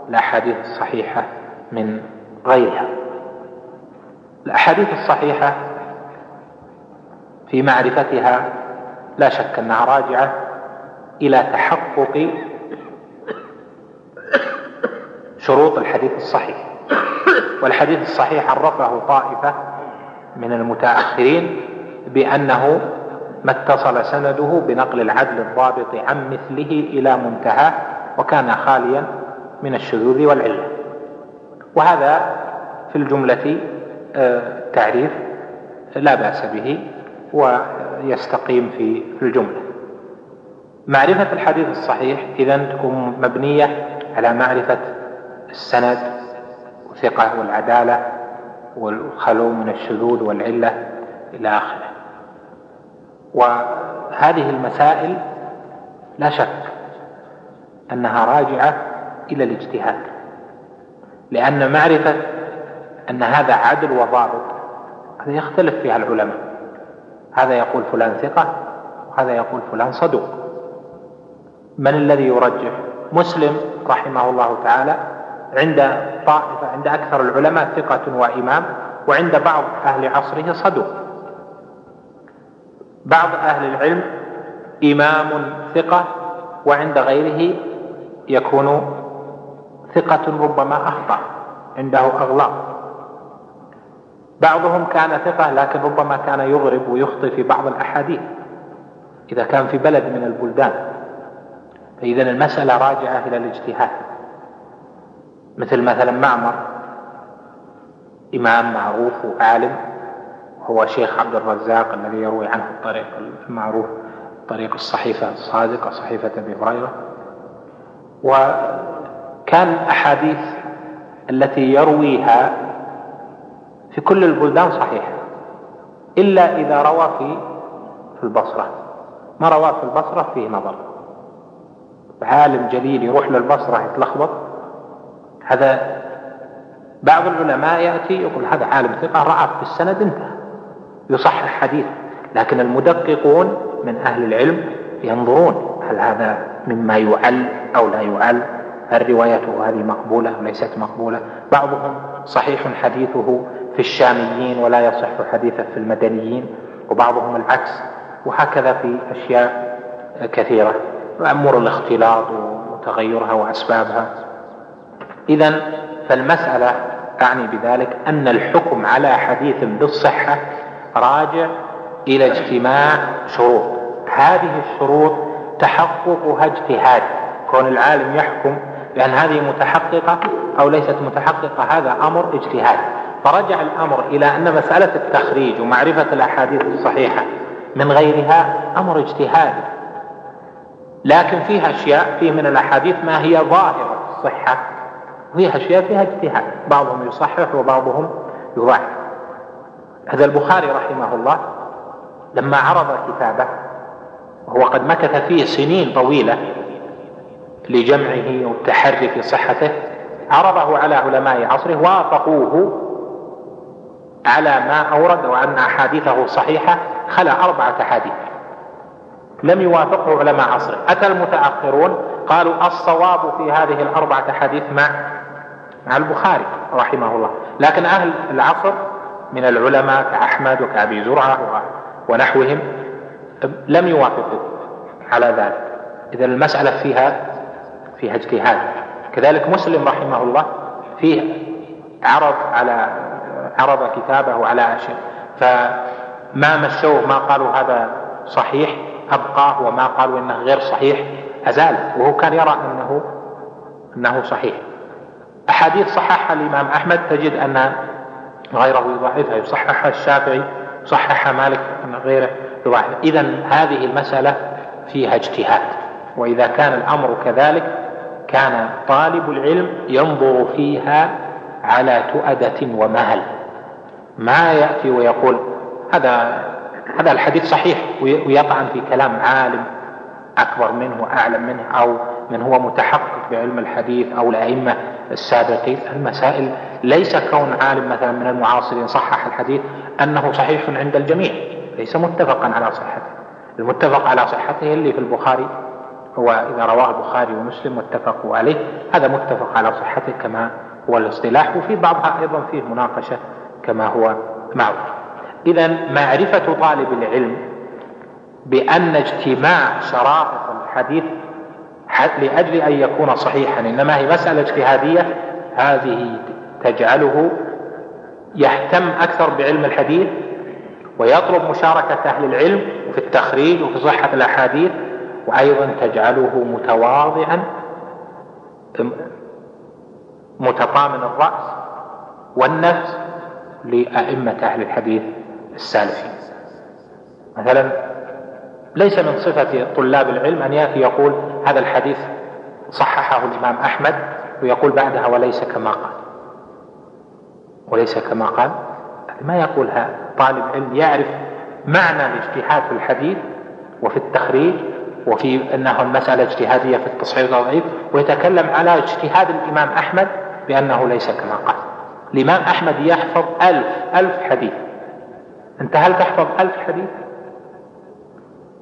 الأحاديث الصحيحة من غيرها. الأحاديث الصحيحة في معرفتها لا شك أنها راجعة إلى تحقق شروط الحديث الصحيح. والحديث الصحيح عرفه طائفة من المتأخرين بأنه ما اتصل سنده بنقل العدل الضابط عن مثله إلى منتهاه وكان خاليا من الشذوذ والعلة وهذا في الجملة آه، تعريف لا بأس به ويستقيم في الجملة. معرفة الحديث الصحيح إذا تكون مبنية على معرفة السند والثقة والعدالة والخلو من الشذوذ والعلة إلى آخره. وهذه المسائل لا شك أنها راجعة إلى الاجتهاد. لأن معرفة أن هذا عدل وضابط هذا يختلف فيها العلماء. هذا يقول فلان ثقة وهذا يقول فلان صدوق. من الذي يرجح؟ مسلم رحمه الله تعالى عند طائفة عند أكثر العلماء ثقة وإمام وعند بعض أهل عصره صدوق. بعض أهل العلم إمام ثقة وعند غيره يكون ثقة ربما أخطأ عنده أغلاط. بعضهم كان ثقة لكن ربما كان يضرب ويخطئ في بعض الأحاديث إذا كان في بلد من البلدان. فإذا المسألة راجعة إلى الاجتهاد. مثل مثلا معمر إمام معروف وعالم هو شيخ عبد الرزاق الذي يروي عنه الطريق المعروف طريق الصحيفة الصادقة صحيفة أبي هريرة. وكان الأحاديث التي يرويها في كل البلدان صحيحة إلا إذا روى في في البصرة. ما روى في البصرة فيه نظر. عالم جليل يروح للبصرة يتلخبط. هذا بعض العلماء يأتي يقول هذا عالم ثقة رأى في السند انتهى. يصحح حديث لكن المدققون من أهل العلم ينظرون هل هذا مما يعل أو لا يعل. هل روايته هذه مقبولة ليست مقبولة؟ بعضهم صحيح حديثه في الشاميين ولا يصح حديثه في المدنيين وبعضهم العكس وهكذا في أشياء كثيرة أمور الاختلاط وتغيرها وأسبابها. إذا فالمسألة أعني بذلك أن الحكم على حديث بالصحة راجع إلى اجتماع شروط. هذه الشروط تحققها اجتهاد. كون العالم يحكم بأن هذه متحققة أو ليست متحققة هذا أمر اجتهاد. فرجع الأمر إلى أن مسألة التخريج ومعرفة الأحاديث الصحيحة من غيرها أمر اجتهاد. لكن فيها أشياء فيه من الأحاديث ما هي ظاهرة الصحة. وفيها أشياء فيها اجتهاد. بعضهم يصحح وبعضهم يضعف هذا البخاري رحمه الله لما عرض كتابه وهو قد مكث فيه سنين طويلة لجمعه والتحري في صحته. عرضه على علماء عصره وافقوه على ما أورد وأن أحاديثه صحيحة خلا أربعة أحاديث. لم يوافقه علماء عصره. أتى المتأخرون؟ قالوا الصواب في هذه الأربعة أحاديث مع مع البخاري رحمه الله. لكن أهل العصر من العلماء كأحمد وكأبي زرعة ونحوهم لم يوافقوا على ذلك. إذا المسألة فيها فيها اجتهاد كذلك مسلم رحمه الله فيه عرض على عرض كتابه على أشياء فما مشوه ما قالوا هذا صحيح أبقاه وما قالوا إنه غير صحيح أزال. وهو كان يرى أنه أنه صحيح. أحاديث صححها الإمام أحمد تجد أن غيره يضعفها يصححها الشافعي صححها مالك أن غيره يضعف. إذا هذه المسألة فيها اجتهاد وإذا كان الأمر كذلك كان طالب العلم ينظر فيها على تؤدة ومهل. ما يأتي ويقول هذا هذا الحديث صحيح ويطعن في كلام عالم أكبر منه وأعلم منه أو من هو متحقق بعلم الحديث أو الأئمة السابقين. المسائل ليس كون عالم مثلا من المعاصرين صحح الحديث أنه صحيح عند الجميع ليس متفقا على صحته. المتفق على صحته اللي في البخاري هو إذا رواه البخاري ومسلم واتفقوا عليه. هذا متفق على صحته كما هو الاصطلاح وفي بعضها أيضا فيه مناقشة كما هو معروف إذا معرفة طالب العلم بأن اجتماع شرائط الحديث لأجل أن يكون صحيحا إنما هي مسألة اجتهادية هذه تجعله يهتم أكثر بعلم الحديث ويطلب مشاركة أهل العلم في التخريج وفي صحة الأحاديث وأيضا تجعله متواضعا متطامن الرأس والنفس لأئمة أهل الحديث السالفين. مثلا ليس من صفة طلاب العلم أن يأتي يقول هذا الحديث صححه الإمام أحمد ويقول بعدها وليس كما قال. وليس كما قال. ما يقولها طالب علم يعرف معنى الاجتهاد في الحديث وفي التخريج وفي أنه المسألة اجتهادية في التصحيح والتضعيف ويتكلم على اجتهاد الإمام أحمد بأنه ليس كما قال. الإمام أحمد يحفظ ألف ألف حديث. أنت هل تحفظ ألف حديث؟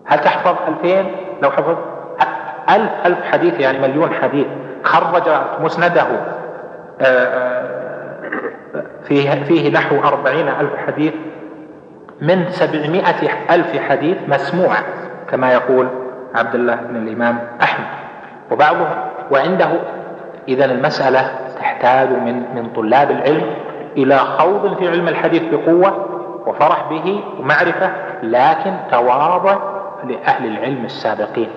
هل تحفظ ألفين؟ لو حفظ ألف ألف حديث يعني مليون حديث. خرج مسنده آه، آه، فيه, فيه نحو أربعين ألف حديث من سبعمائة ألف حديث مسموعة كما يقول عبد الله بن الإمام أحمد وبعضهم وعنده. إذا المسألة تحتاج من من طلاب العلم إلى خوض في علم الحديث بقوة وفرح به ومعرفة لكن تواضع لأهل العلم السابقين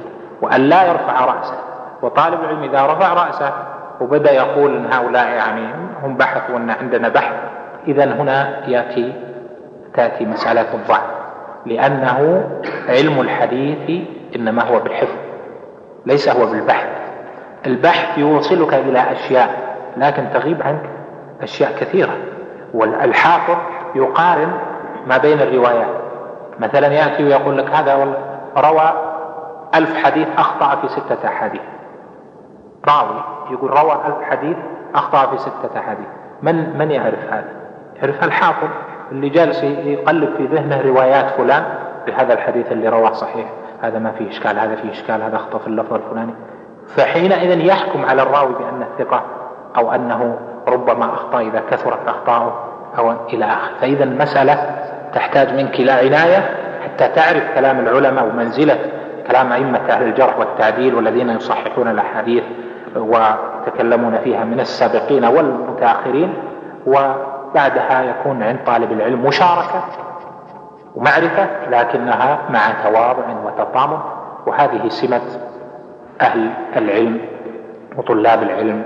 وأن لا يرفع رأسه. وطالب العلم إذا رفع رأسه وبدأ يقول إن هؤلاء يعني هم بحثوا أن عندنا بحث إذا هنا يأتي تأتي مسألة الضعف لأنه علم الحديث إنما هو بالحفظ ليس هو بالبحث. البحث يوصلك إلى أشياء لكن تغيب عنك أشياء كثيرة. والحافظ يقارن ما بين الروايات. مثلا يأتي ويقول لك هذا روى ألف حديث أخطأ في ستة أحاديث. راوي يقول روى ألف حديث أخطأ في ستة أحاديث. من من يعرف هذا؟ يعرف الحافظ اللي جالس يقلب في ذهنه روايات فلان بهذا الحديث اللي رواه صحيح. هذا ما فيه إشكال هذا فيه إشكال هذا أخطأ في اللفظ الفلاني. فحينئذ يحكم على الراوي بأنه ثقة أو أنه ربما أخطأ إذا كثرت أخطاؤه أو إلى آخره. فإذا المسألة تحتاج منك إلى عناية حتى تعرف كلام العلماء ومنزلة كلام أئمة أهل الجرح والتعديل والذين يصححون الأحاديث ويتكلمون فيها من السابقين والمتأخرين وبعدها يكون عند طالب العلم مشاركة ومعرفة لكنها مع تواضع وتطامن. وهذه سمة أهل العلم وطلاب العلم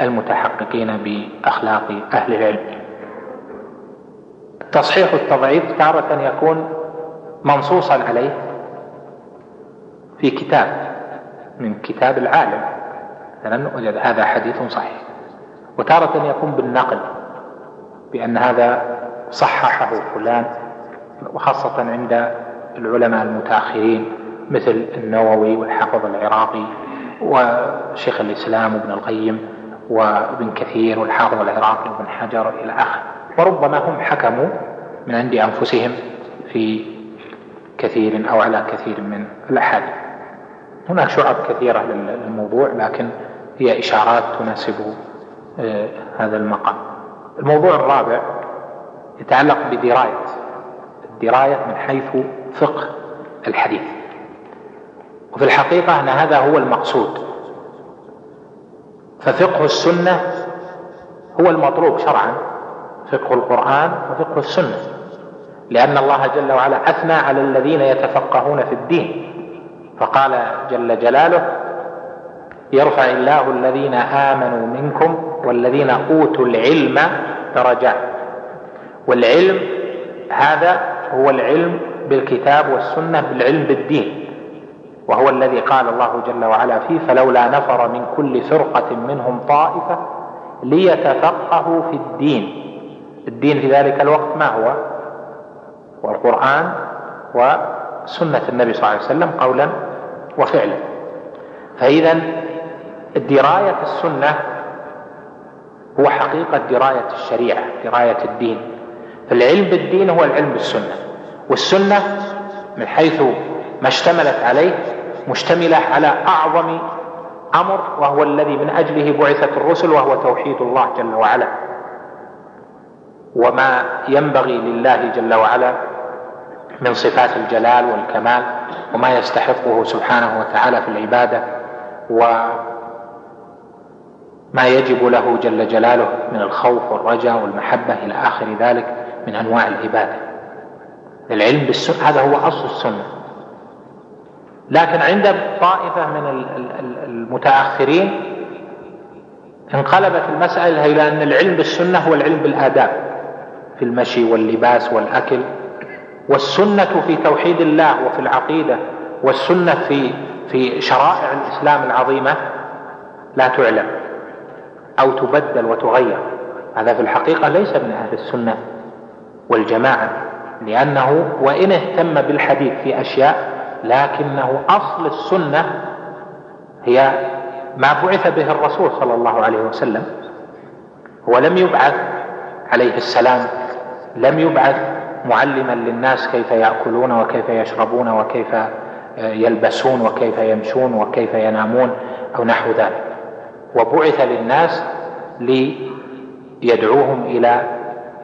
المتحققين بأخلاق أهل العلم. التصحيح والتضعيف تارة يكون منصوصا عليه في كتاب من كتاب العالم. مثلا هذا حديث صحيح. وتارة يكون بالنقل بأن هذا صححه فلان. وخاصة عند العلماء المتأخرين مثل النووي والحافظ العراقي وشيخ الإسلام وابن القيم وابن كثير والحافظ العراقي وابن حجر إلى آخره وربما هم حكموا من عند أنفسهم في كثير أو على كثير من الأحاديث. هناك شعب كثيرة للموضوع لكن هي إشارات تناسب آه، هذا المقام. الموضوع الرابع يتعلق بدراية. الدراية من حيث فقه الحديث. وفي الحقيقة أن هذا هو المقصود. ففقه السنة هو المطلوب شرعا فقه القرآن وفقه السنة. لأن الله جل وعلا أثنى على الذين يتفقهون في الدين. فقال جل جلاله يرفع الله الذين آمنوا منكم والذين أوتوا العلم درجات. والعلم هذا هو العلم بالكتاب والسنة بالعلم بالدين. وهو الذي قال الله جل وعلا فيه فلولا نفر من كل فرقة منهم طائفة ليتفقهوا في الدين. الدين في ذلك الوقت ما هو؟ والقرآن وسنة النبي صلى الله عليه وسلم قولا وفعلا. فإذا دراية السنة هو حقيقة دراية الشريعة دراية الدين. فالعلم بالدين هو العلم بالسنة والسنة من حيث ما اشتملت عليه مشتملة على أعظم أمر وهو الذي من أجله بعثت الرسل وهو توحيد الله جل وعلا. وما ينبغي لله جل وعلا من صفات الجلال والكمال وما يستحقه سبحانه وتعالى في العبادة وما يجب له جل جلاله من الخوف والرجاء والمحبة إلى آخر ذلك. من أنواع العبادة. العلم بالسنة هذا هو أصل السنة. لكن عند طائفة من المتأخرين انقلبت المسألة إلى أن العلم بالسنة هو العلم بالآداب في المشي واللباس والأكل والسنة في توحيد الله وفي العقيدة والسنة في في شرائع الإسلام العظيمة لا تعلم أو تبدل وتغير. هذا في الحقيقة ليس من أهل السنة. والجماعة لأنه وإن اهتم بالحديث في أشياء لكنه أصل السنة هي ما بعث به الرسول صلى الله عليه وسلم. هو لم يبعث عليه السلام لم يبعث معلما للناس كيف يأكلون وكيف يشربون وكيف آه، يلبسون وكيف يمشون وكيف ينامون أو نحو ذلك. وبعث للناس ليدعوهم إلى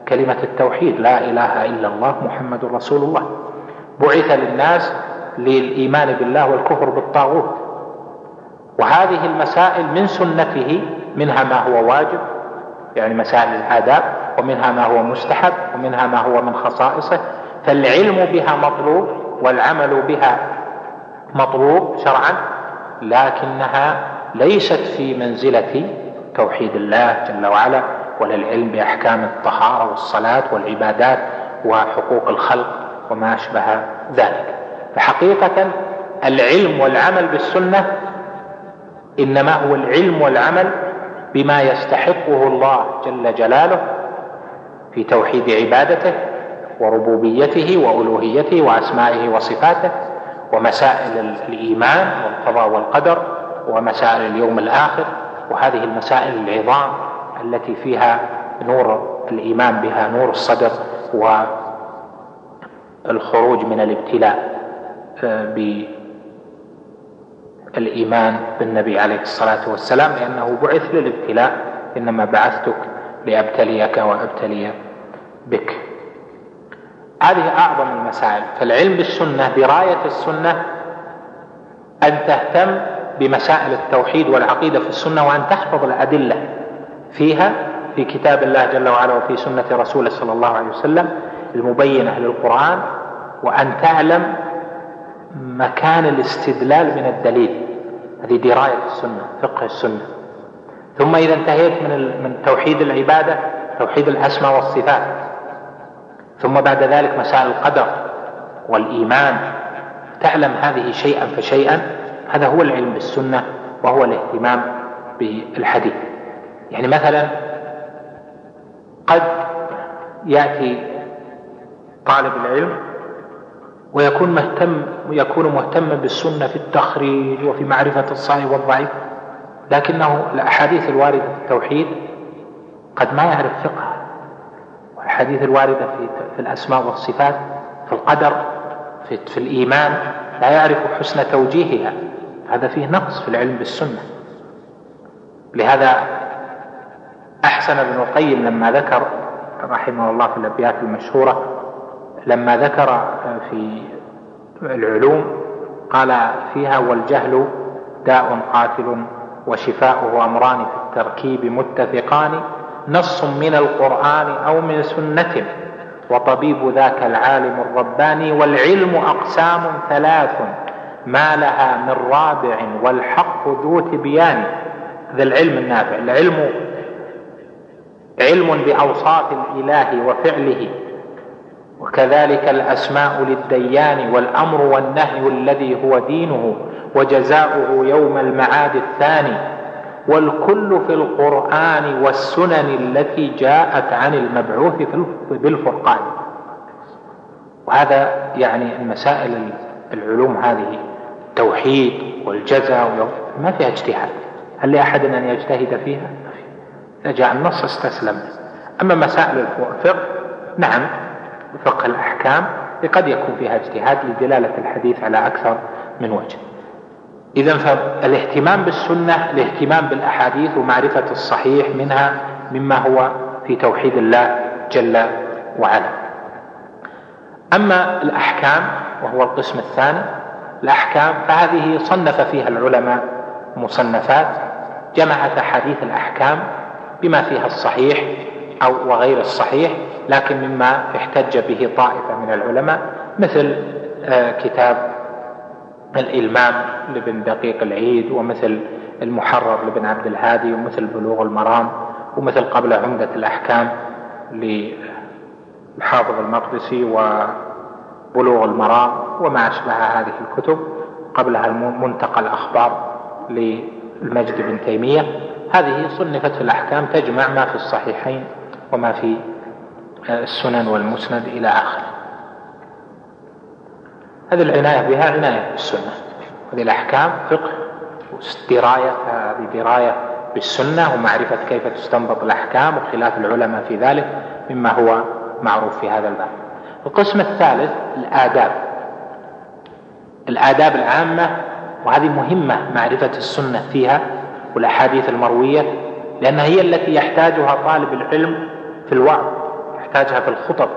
كلمة التوحيد لا إله إلا الله محمد رسول الله. بعث للناس للإيمان بالله والكفر بالطاغوت. وهذه المسائل من سنته منها ما هو واجب يعني مسائل الآداب ومنها ما هو مستحب ومنها ما هو من خصائصه. فالعلم بها مطلوب والعمل بها مطلوب شرعا لكنها ليست في منزلة توحيد الله جل وعلا. ولا العلم بأحكام الطهارة والصلاة والعبادات وحقوق الخلق وما أشبه ذلك. فحقيقة العلم والعمل بالسنة إنما هو العلم والعمل بما يستحقه الله جل جلاله في توحيد عبادته وربوبيته وألوهيته وأسمائه وصفاته ومسائل الإيمان والقضاء والقدر ومسائل اليوم الآخر وهذه المسائل العظام التي فيها نور الإيمان بها نور الصدر والخروج من الابتلاء آه، الايمان بالنبي عليه الصلاة والسلام لأنه بعث للابتلاء إنما بعثتك لأبتليك وأبتلي بك. هذه أعظم المسائل. فالعلم بالسنة دراية السنة أن تهتم بمسائل التوحيد والعقيدة في السنة وأن تحفظ الأدلة. فيها في كتاب الله جل وعلا وفي سنة رسوله صلى الله عليه وسلم المبينة للقرآن وأن تعلم مكان الاستدلال من الدليل. هذه دراية السنة فقه السنة. ثم إذا انتهيت من من توحيد العبادة توحيد الأسماء والصفات. ثم بعد ذلك مسائل القدر والإيمان. تعلم هذه شيئا فشيئا هذا هو العلم بالسنة وهو الاهتمام بالحديث. يعني مثلا قد يأتي طالب العلم ويكون مهتم يكون مهتما بالسنة في التخريج وفي معرفة الصحيح والضعيف لكنه الأحاديث الواردة في التوحيد قد ما يعرف فقه. والأحاديث الواردة في, في الأسماء والصفات في القدر في, في الإيمان لا يعرف حسن توجيهها. هذا فيه نقص في العلم بالسنة. لهذا أحسن ابن القيم لما ذكر رحمه الله في الأبيات المشهورة لما ذكر في العلوم قال فيها والجهل داء قاتل وشفاؤه أمران في التركيب متفقان نص من القرآن أو من سنة وطبيب ذاك العالم الرباني والعلم أقسام ثلاث ما لها من رابع والحق ذو تبيان. هذا العلم النافع. العلم علم بأوصاف الإله وفعله. وكذلك الأسماء للديان والأمر والنهي الذي هو دينه وجزاؤه يوم المعاد الثاني. والكل في القرآن والسنن التي جاءت عن المبعوث بالفرقان. وهذا يعني المسائل العلوم هذه التوحيد والجزاء ما فيها اجتهاد. هل لأحد أن يجتهد فيها؟ إذا جاء النص استسلم. أما مسائل الفقه نعم فقه الأحكام قد يكون فيها اجتهاد لدلالة الحديث على أكثر من وجه. إذا فالاهتمام بالسنة الاهتمام بالأحاديث ومعرفة الصحيح منها مما هو في توحيد الله جل وعلا. أما الأحكام وهو القسم الثاني الأحكام فهذه صنف فيها العلماء مصنفات جمعت أحاديث الأحكام بما فيها الصحيح أو وغير الصحيح لكن مما احتج به طائفة من العلماء مثل آه، كتاب الإلمام لابن دقيق العيد ومثل المحرر لابن عبد الهادي ومثل بلوغ المرام ومثل قبل عمدة الأحكام للحافظ المقدسي وبلوغ المرام وما أشبه هذه الكتب قبلها منتقى الأخبار للمجد بن تيمية. هذه صنفت في الأحكام تجمع ما في الصحيحين وما في السنن والمسند إلى آخره. هذه العناية بها عناية بالسنة. هذه الأحكام فقه دراية هذه دراية بالسنة ومعرفة كيف تستنبط الأحكام وخلاف العلماء في ذلك مما هو معروف في هذا الباب. القسم الثالث الآداب. الآداب العامة وهذه مهمة معرفة السنة فيها والأحاديث المروية لأنها هي التي يحتاجها طالب العلم في الوعظ يحتاجها في الخطب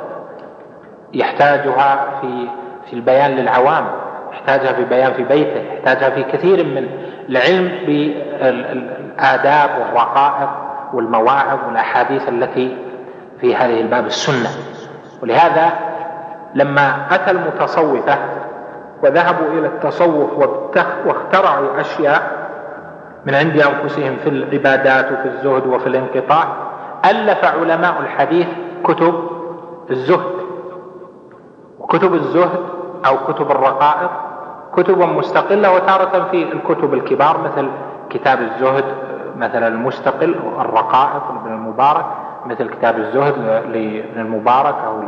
يحتاجها في في البيان للعوام يحتاجها في بيان في بيته يحتاجها في كثير من العلم بالآداب والرقائق والمواعظ والأحاديث التي في هذه الباب السنة. ولهذا لما أتى المتصوفة وذهبوا إلى التصوف واخترعوا أشياء من عند أنفسهم في العبادات وفي الزهد وفي الانقطاع ألف علماء الحديث كتب الزهد. وكتب الزهد أو كتب الرقائق كتب مستقلة وتارة في الكتب الكبار مثل كتاب الزهد مثلا المستقل الرقائق لابن المبارك مثل كتاب الزهد لابن المبارك أو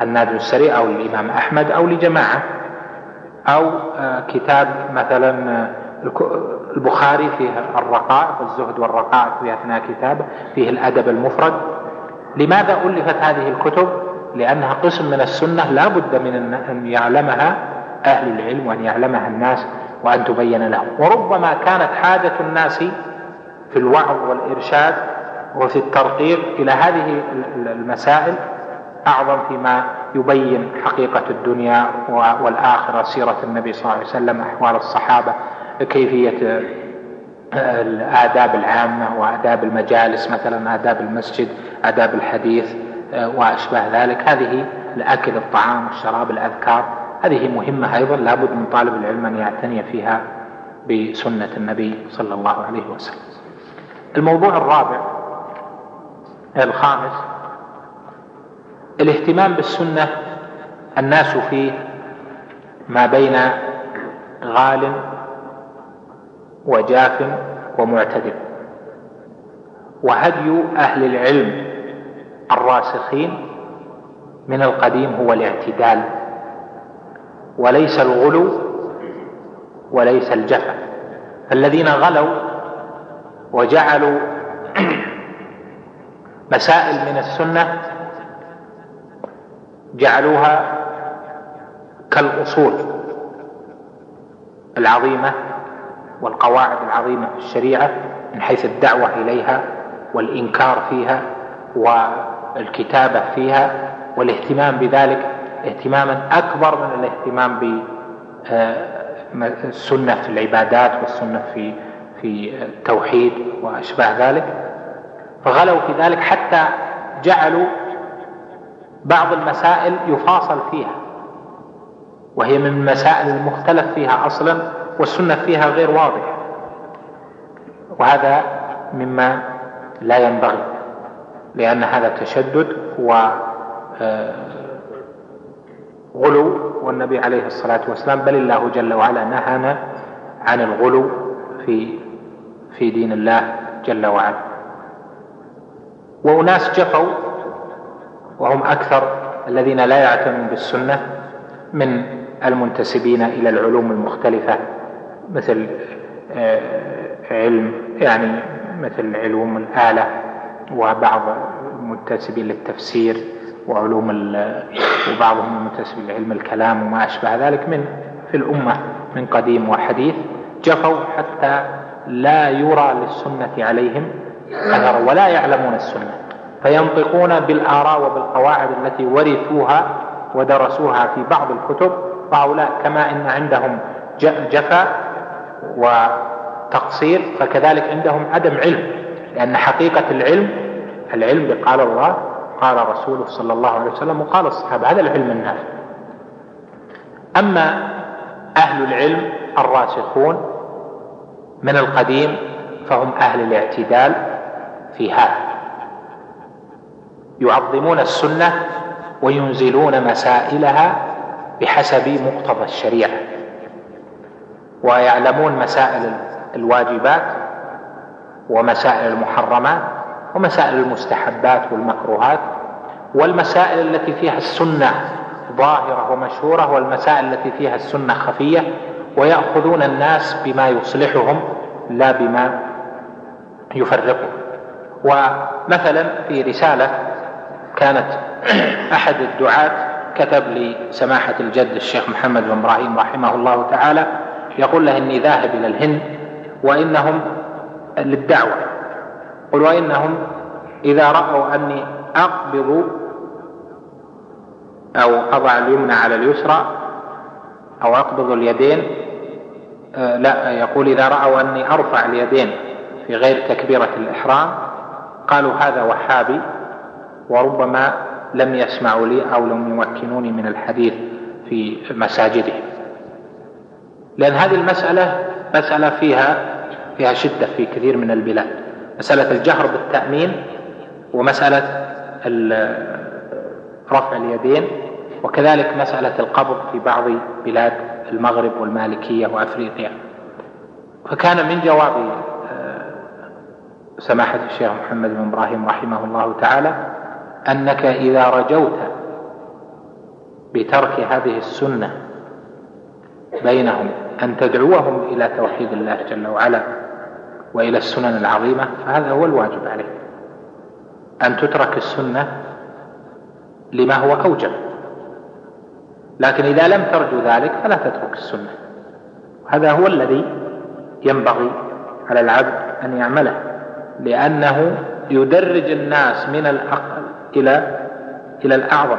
لهناد السري أو للإمام أحمد أو لجماعة. أو آه، كتاب مثلا البخاري فيه الرقائق الزهد والرقائق في أثناء كتابه فيه الأدب المفرد. لماذا ألفت هذه الكتب؟ لأنها قسم من السنة لا بد من أن يعلمها أهل العلم وأن يعلمها الناس وأن تبين لهم. وربما كانت حاجة الناس في الوعظ والإرشاد وفي الترقيق إلى هذه المسائل أعظم فيما يبين حقيقة الدنيا والآخرة سيرة النبي صلى الله عليه وسلم أحوال الصحابة. كيفية الآداب العامة وآداب المجالس مثلا آداب المسجد آداب الحديث آه، وأشباه ذلك. هذه الأكل الطعام الشراب الأذكار هذه مهمة أيضا. لابد من طالب العلم أن يعتني فيها بسنة النبي صلى الله عليه وسلم. الموضوع الرابع الخامس الاهتمام بالسنة الناس فيه ما بين غال وجاف ومعتدل. وهدي أهل العلم الراسخين من القديم هو الاعتدال. وليس الغلو وليس الجفا. الذين غلوا وجعلوا [CLEARS THROAT] مسائل من السنة جعلوها كالأصول العظيمة والقواعد العظيمة في الشريعة من حيث الدعوة إليها والإنكار فيها والكتابة فيها والاهتمام بذلك اهتماما أكبر من الاهتمام بالسنه آه، في العبادات والسنة في في التوحيد وأشباه ذلك. فغلوا في ذلك حتى جعلوا بعض المسائل يفاصل فيها وهي من المسائل المختلف فيها أصلا والسنة فيها غير واضحة. وهذا مما لا ينبغي لأن هذا تشدد و آه، غلو والنبي عليه الصلاة والسلام بل الله جل وعلا نهانا عن الغلو في في دين الله جل وعلا. وأناس جفوا وهم أكثر الذين لا يعتنون بالسنة من المنتسبين إلى العلوم المختلفة مثل آه، علم يعني مثل علوم الآلة وبعض المنتسبين للتفسير وعلوم وبعضهم منتسب لعلم الكلام وما أشبه ذلك من في الأمة من قديم وحديث جفوا حتى لا يرى للسنة عليهم أثر ولا يعلمون السنة فينطقون بالآراء وبالقواعد التي ورثوها ودرسوها في بعض الكتب وهؤلاء كما إن عندهم جفا وتقصير فكذلك عندهم عدم علم لأن حقيقة العلم العلم قال الله قال رسوله صلى الله عليه وسلم وقال الصحابة هذا العلم النافع. أما أهل العلم الراسخون من القديم فهم أهل الاعتدال في هذا. يعظمون السنة وينزلون مسائلها بحسب مقتضى الشريعة. ويعلمون مسائل الواجبات ومسائل المحرمات ومسائل المستحبات والمكروهات والمسائل التي فيها السنة ظاهرة ومشهورة والمسائل التي فيها السنة خفية ويأخذون الناس بما يصلحهم لا بما يفرقهم. ومثلا في رسالة كانت [CLEARS THROAT] أحد الدعاة كتب لسماحه الجد الشيخ محمد بن إبراهيم رحمه الله تعالى يقول له إني ذاهب إلى الهند وإنهم للدعوة. قل وإنهم إذا رأوا أني أقبض أو أضع اليمنى على اليسرى أو أقبض اليدين آه، لا يقول إذا رأوا أني أرفع اليدين في غير تكبيرة الإحرام قالوا هذا وحابي وربما لم يسمعوا لي أو لم يمكنوني من الحديث في مساجدهم. لأن هذه المسألة مسألة فيها فيها شدة في كثير من البلاد. مسألة الجهر بالتأمين ومسألة رفع اليدين وكذلك مسألة القبض في بعض بلاد المغرب والمالكية وأفريقيا. فكان من جواب آه، سماحة الشيخ محمد بن إبراهيم رحمه الله تعالى أنك إذا رجوت بترك هذه السنة بينهم أن تدعوهم إلى توحيد الله جل وعلا وإلى السنن العظيمة فهذا هو الواجب عليك. أن تترك السنة لما هو أوجب. لكن إذا لم ترجو ذلك فلا تترك السنة. هذا هو الذي ينبغي على العبد أن يعمله لأنه يدرج الناس من الأقل إلى إلى الأعظم.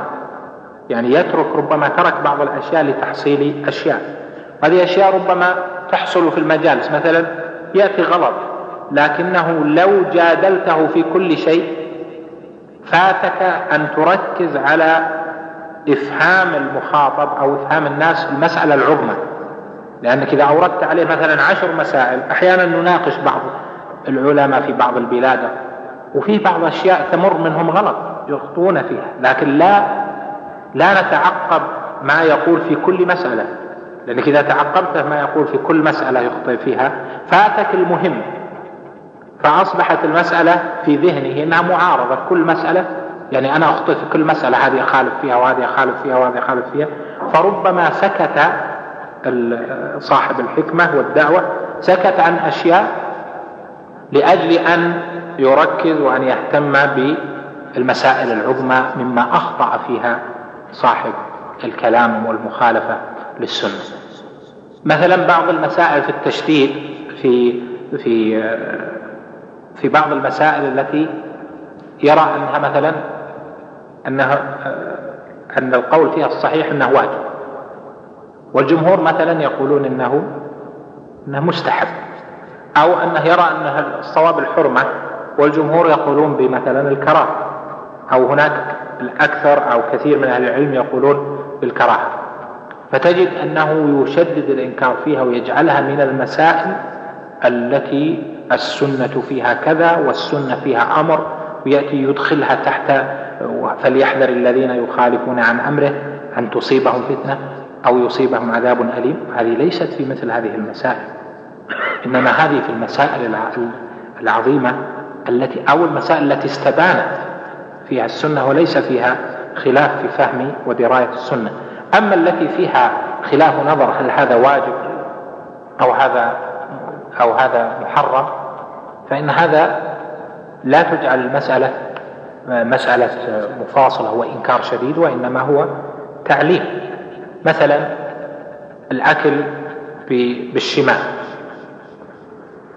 يعني يترك ربما ترك بعض الأشياء لتحصيل أشياء. هذه أشياء ربما تحصل في المجالس. مثلا يأتي غلط لكنه لو جادلته في كل شيء فاتك أن تركز على إفهام المخاطب أو إفهام الناس المسألة العظمى. لأنك إذا أوردت عليه مثلا عشر مسائل أحيانا نناقش بعض العلماء في بعض البلاد وفي بعض أشياء تمر منهم غلط يخطئون فيها. لكن لا لا نتعقب ما يقول في كل مسألة. لأنك إذا تعقبته ما يقول في كل مسألة يخطئ فيها. فاتك المهم. فأصبحت المسألة في ذهنه أنها معارضة. كل مسألة يعني أنا أخطئ في كل مسألة. هذه أخالف فيها وهذه أخالف فيها وهذه أخالف فيها. فربما سكت صاحب الحكمة والدعوة سكت عن أشياء لأجل أن يركز وأن يهتم بالمسائل العظمى مما أخطأ فيها صاحب الكلام والمخالفة. للسنة. مثلا بعض المسائل في التشديد في في في بعض المسائل التي يرى أنها مثلا أنها أن القول فيها الصحيح أنه واجب. والجمهور مثلا يقولون إنه إنه مستحب أو أنه يرى ان الصواب الحرمة والجمهور يقولون بمثلا الكراهة أو هناك الأكثر أو كثير من أهل العلم يقولون بالكراهة. فتجد أنه يشدد الإنكار فيها ويجعلها من المسائل التي السنة فيها كذا والسنة فيها أمر ويأتي يدخلها تحت فليحذر الذين يخالفون عن أمره أن تصيبهم فتنة أو يصيبهم عذاب أليم. هذه ليست في مثل هذه المسائل إنما هذه في المسائل العظيمة التي أو المسائل التي استبانت فيها السنة وليس فيها خلاف في فهم ودراية السنة. أما التي فيها خلاف نظر هل هذا واجب أو هذا أو هذا محرم فإن هذا لا تجعل المسألة مسألة مفاصلة وإنكار شديد وإنما هو تعليم. مثلا الأكل بالشمال.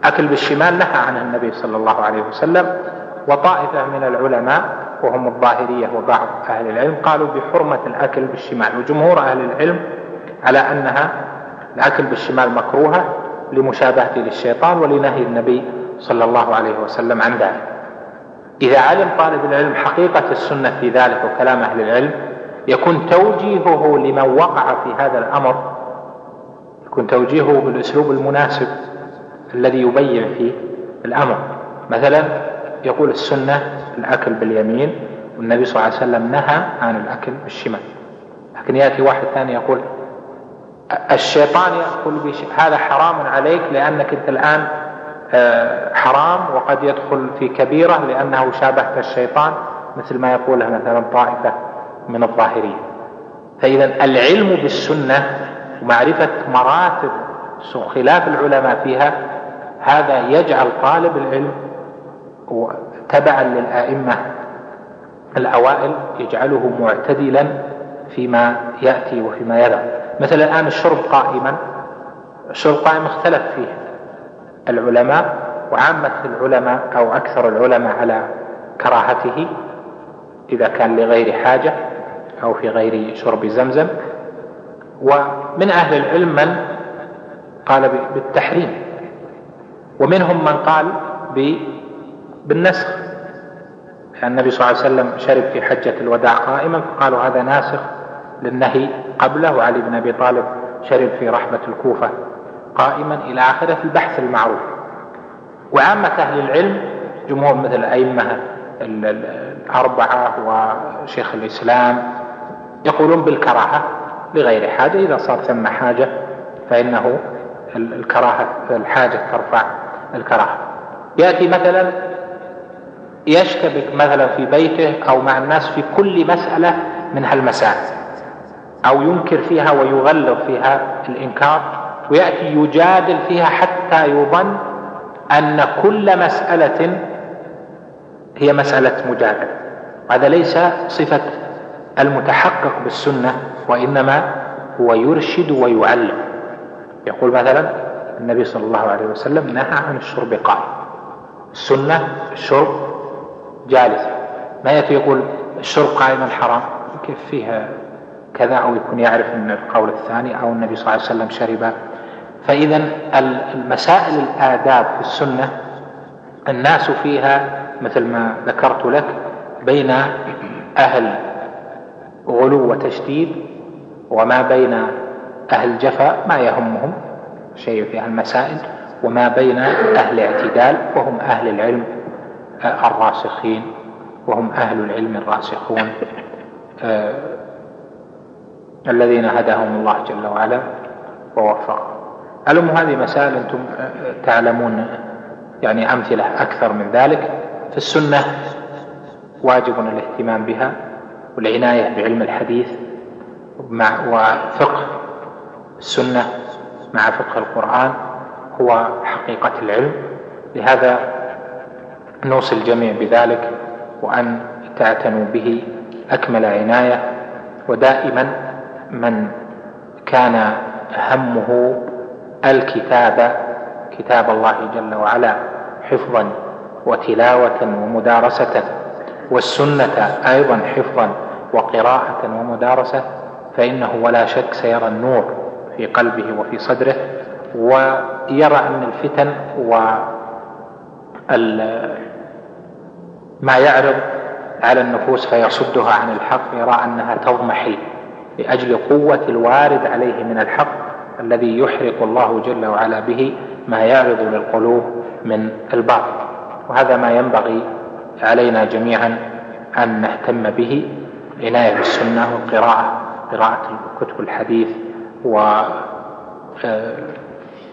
أكل بالشمال نهى عنه النبي صلى الله عليه وسلم وطائفة من العلماء وهم الظاهرية وبعض أهل العلم قالوا بحرمة الأكل بالشمال وجمهور أهل العلم على أنها الأكل بالشمال مكروهة لمشابهته للشيطان ولنهي النبي صلى الله عليه وسلم عن ذلك. إذا علم طالب العلم حقيقة السنة في ذلك وكلام أهل العلم يكون توجيهه لمن وقع في هذا الأمر يكون توجيهه بالأسلوب المناسب الذي يبين فيه الأمر. مثلا يقول السنة الأكل باليمين والنبي صلى الله عليه وسلم نهى عن الأكل بالشمال. لكن يأتي واحد ثاني يقول الشيطان يقول هذا حرام عليك لأنك أنت الآن آه، حرام وقد يدخل في كبيرة لأنه شابهت الشيطان مثل ما يقوله مثلا طائفة من الظاهرية فإذا العلم بالسنة ومعرفة مراتب خلاف العلماء فيها هذا يجعل طالب العلم تبعا للآئمة الأوائل يجعله معتدلا فيما يأتي وفيما يذهب مثل الآن الشرب قائما. الشرب قائم اختلف فيه العلماء وعامة العلماء أو أكثر العلماء على كراهته إذا كان لغير حاجة أو في غير شرب زمزم. ومن أهل العلم من قال بالتحريم ومنهم من قال بالنسخ. كان النبي صلى الله عليه وسلم شرب في حجة الوداع قائما فقالوا هذا ناسخ للنهي قبله. وعلي بن أبي طالب شرب في رحبة الكوفة قائما إلى آخره البحث المعروف. وعامة أهل العلم جمهور مثل الأئمة الأربعة وشيخ الإسلام يقولون بالكراهة لغير حاجة. إذا صار ثم حاجة فإنه الكراهة الحاجة ترفع الكراهة. يأتي مثلا يشتبك مثلا في بيته أو مع الناس في كل مسألة من هالمسائل. أو ينكر فيها ويغلظ فيها الإنكار ويأتي يجادل فيها حتى يظن أن كل مسألة هي مسألة مجادلة. هذا ليس صفة المتحقق بالسنة وإنما هو يرشد ويعلم. يقول مثلا النبي صلى الله عليه وسلم نهى عن الشرب قائم. السنة الشرب جالسا ما يأتي يقول الشرب قائما حرام كيف فيها كذا أو يكون يعرف من القول الثاني أو النبي صلى الله عليه وسلم شرب فإذا المسائل الآداب في السنة الناس فيها مثل ما ذكرت لك بين أهل غلو وتشديد وما بين أهل جفاء ما يهمهم شيء في المسائل وما بين أهل اعتدال وهم أهل العلم. الراسخين وهم أهل العلم الراسخون آه، الذين هداهم الله جل وعلا ووفقهم. علم هذه مسائل أنتم آه، تعلمون يعني أمثلة أكثر من ذلك؟ في السنة واجب الاهتمام بها والعناية بعلم الحديث مع وفقه السنة مع فقه القرآن هو حقيقة العلم. لهذا نوصي الجميع بذلك وأن تعتنوا به أكمل عناية. ودائما من كان همه الكتاب كتاب الله جل وعلا حفظا وتلاوة ومدارسة والسنة أيضا حفظا وقراءة ومدارسة فإنه ولا شك سيرى النور في قلبه وفي صدره. ويرى أن الفتن و ما يعرض على النفوس فيصدها عن الحق يرى أنها تضمحل لأجل قوة الوارد عليه من الحق الذي يحرق الله جل وعلا به ما يعرض للقلوب من الباطل. وهذا ما ينبغي علينا جميعا أن نهتم به عناية بالسنة والقراءة قراءة كتب الحديث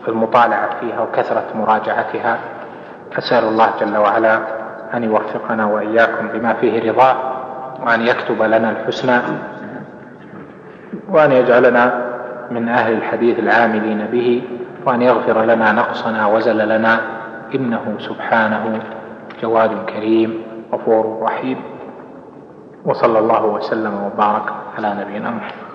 والمطالعة فيها وكثرة مراجعتها. أسأل الله جل وعلا أن يوفقنا وإياكم بما فيه رضاه وأن يكتب لنا الحسنى وأن يجعلنا من أهل الحديث العاملين به وأن يغفر لنا نقصنا وزللنا إنه سبحانه جواد كريم غفور رحيم. وصلى الله وسلم وبارك على نبينا محمد.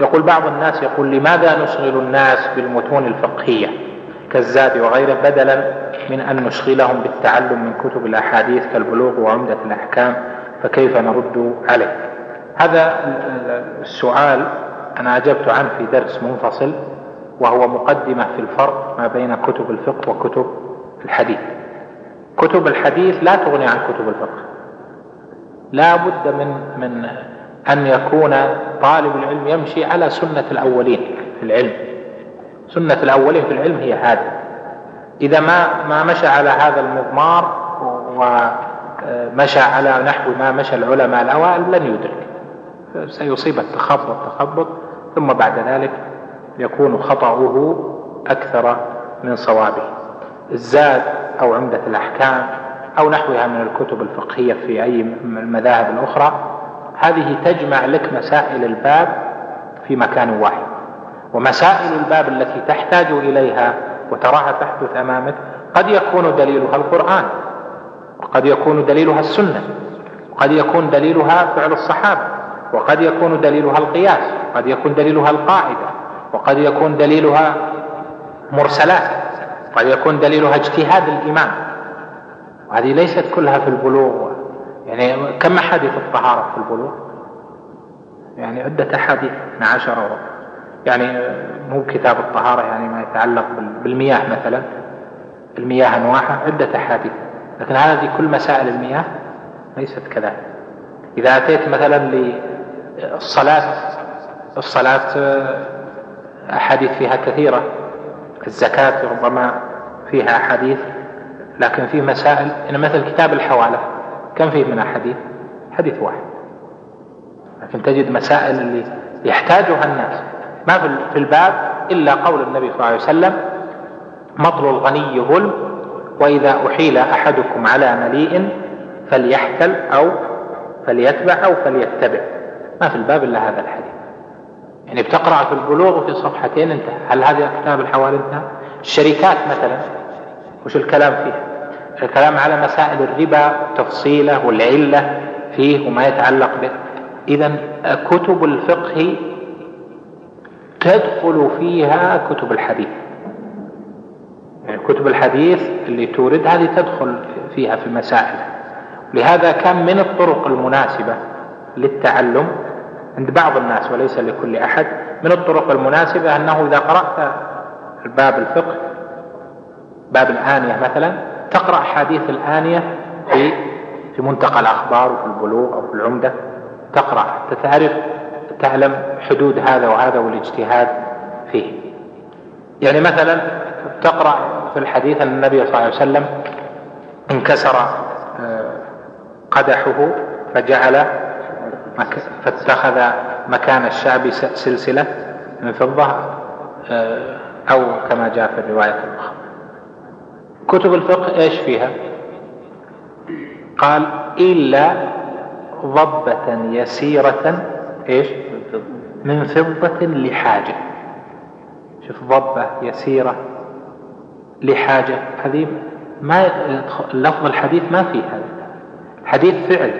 يقول بعض الناس يقول لماذا نشغل الناس بالمتون الفقهية؟ كالزاد وغيره بدلا من أن نشغلهم بالتعلم من كتب الأحاديث كالبلوغ وعمدة الأحكام فكيف نرد عليه؟ هذا السؤال أنا أجبت عنه في درس منفصل وهو مقدمة في الفرق ما بين كتب الفقه وكتب الحديث. كتب الحديث لا تغني عن كتب الفقه. لا بد من من أن يكون طالب العلم يمشي على سنة الأولين في العلم. سنة الأولين في العلم هي هذه. إذا ما ما مشى على هذا المضمار ومشى على نحو ما مشى العلماء الأوائل لن يدرك. سيصيب التخبط تخبط ثم بعد ذلك يكون خطأه أكثر من صوابه. الزاد أو عمدة الأحكام أو نحوها من الكتب الفقهية في أي المذاهب الأخرى هذه تجمع لك مسائل الباب في مكان واحد. ومسائل الباب التي تحتاج إليها وتراها تحدث أمامك قد يكون دليلها القرآن وقد يكون دليلها السنة وقد يكون دليلها فعل الصحابة وقد يكون دليلها القياس وقد يكون دليلها القاعدة وقد يكون دليلها مرسلات قد يكون دليلها اجتهاد الإمام. وهذه ليست كلها في البلوغ يعني كم أحاديث الطهارة في البلوغ؟ يعني عدة أحاديث 12 أو يعني مو كتاب الطهارة يعني ما يتعلق بالمياه مثلا. المياه أنواعها عدة أحاديث. لكن هذه كل مسائل المياه ليست كذلك إذا أتيت مثلا للصلاة الصلاة أحاديث فيها كثيرة. الزكاة ربما فيها أحاديث لكن فيه مسائل إن مثل كتاب الحوالة كم فيه من أحاديث؟ حديث واحد. لكن تجد مسائل اللي يحتاجها الناس. ما في الباب إلا قول النبي صلى الله عليه وسلم مطل الغني ظلم وإذا أحيل أحدكم على مليء فليحتل أو فليتبع أو فليتبع. ما في الباب إلا هذا الحديث. يعني بتقرأ في البلوغ في صفحتين انتهى هل هذا كتاب الحوالي انتهى الشركات مثلا وش الكلام فيها؟ الكلام على مسائل الربا تفصيله والعلة فيه وما يتعلق به. اذا كتب الفقه تدخل فيها كتب الحديث. يعني كتب الحديث اللي تورد هذه تدخل فيها في المسائل. لهذا كان من الطرق المناسبة للتعلم عند بعض الناس وليس لكل أحد من الطرق المناسبة أنه إذا قرأت الباب الفقه باب الآنية مثلا تقرأ حديث الآنية في في منتقى الأخبار وفي البلوغ أو في العمدة تقرأ تعرف تعلم حدود هذا وهذا والاجتهاد فيه. يعني مثلا تقرأ في الحديث أن النبي صلى الله عليه وسلم انكسر آه، قدحه فجعل فاتخذ مكان الشعب سلسلة من فضة آه، أو كما جاء في الرواية الأخرى. كتب الفقه إيش فيها؟ قال إلا ضبة يسيرة إيش؟ من فضة لحاجة. شوف ضبة يسيرة لحاجة. هذه ما لفظ الحديث ما فيه هذا. حديث فعل.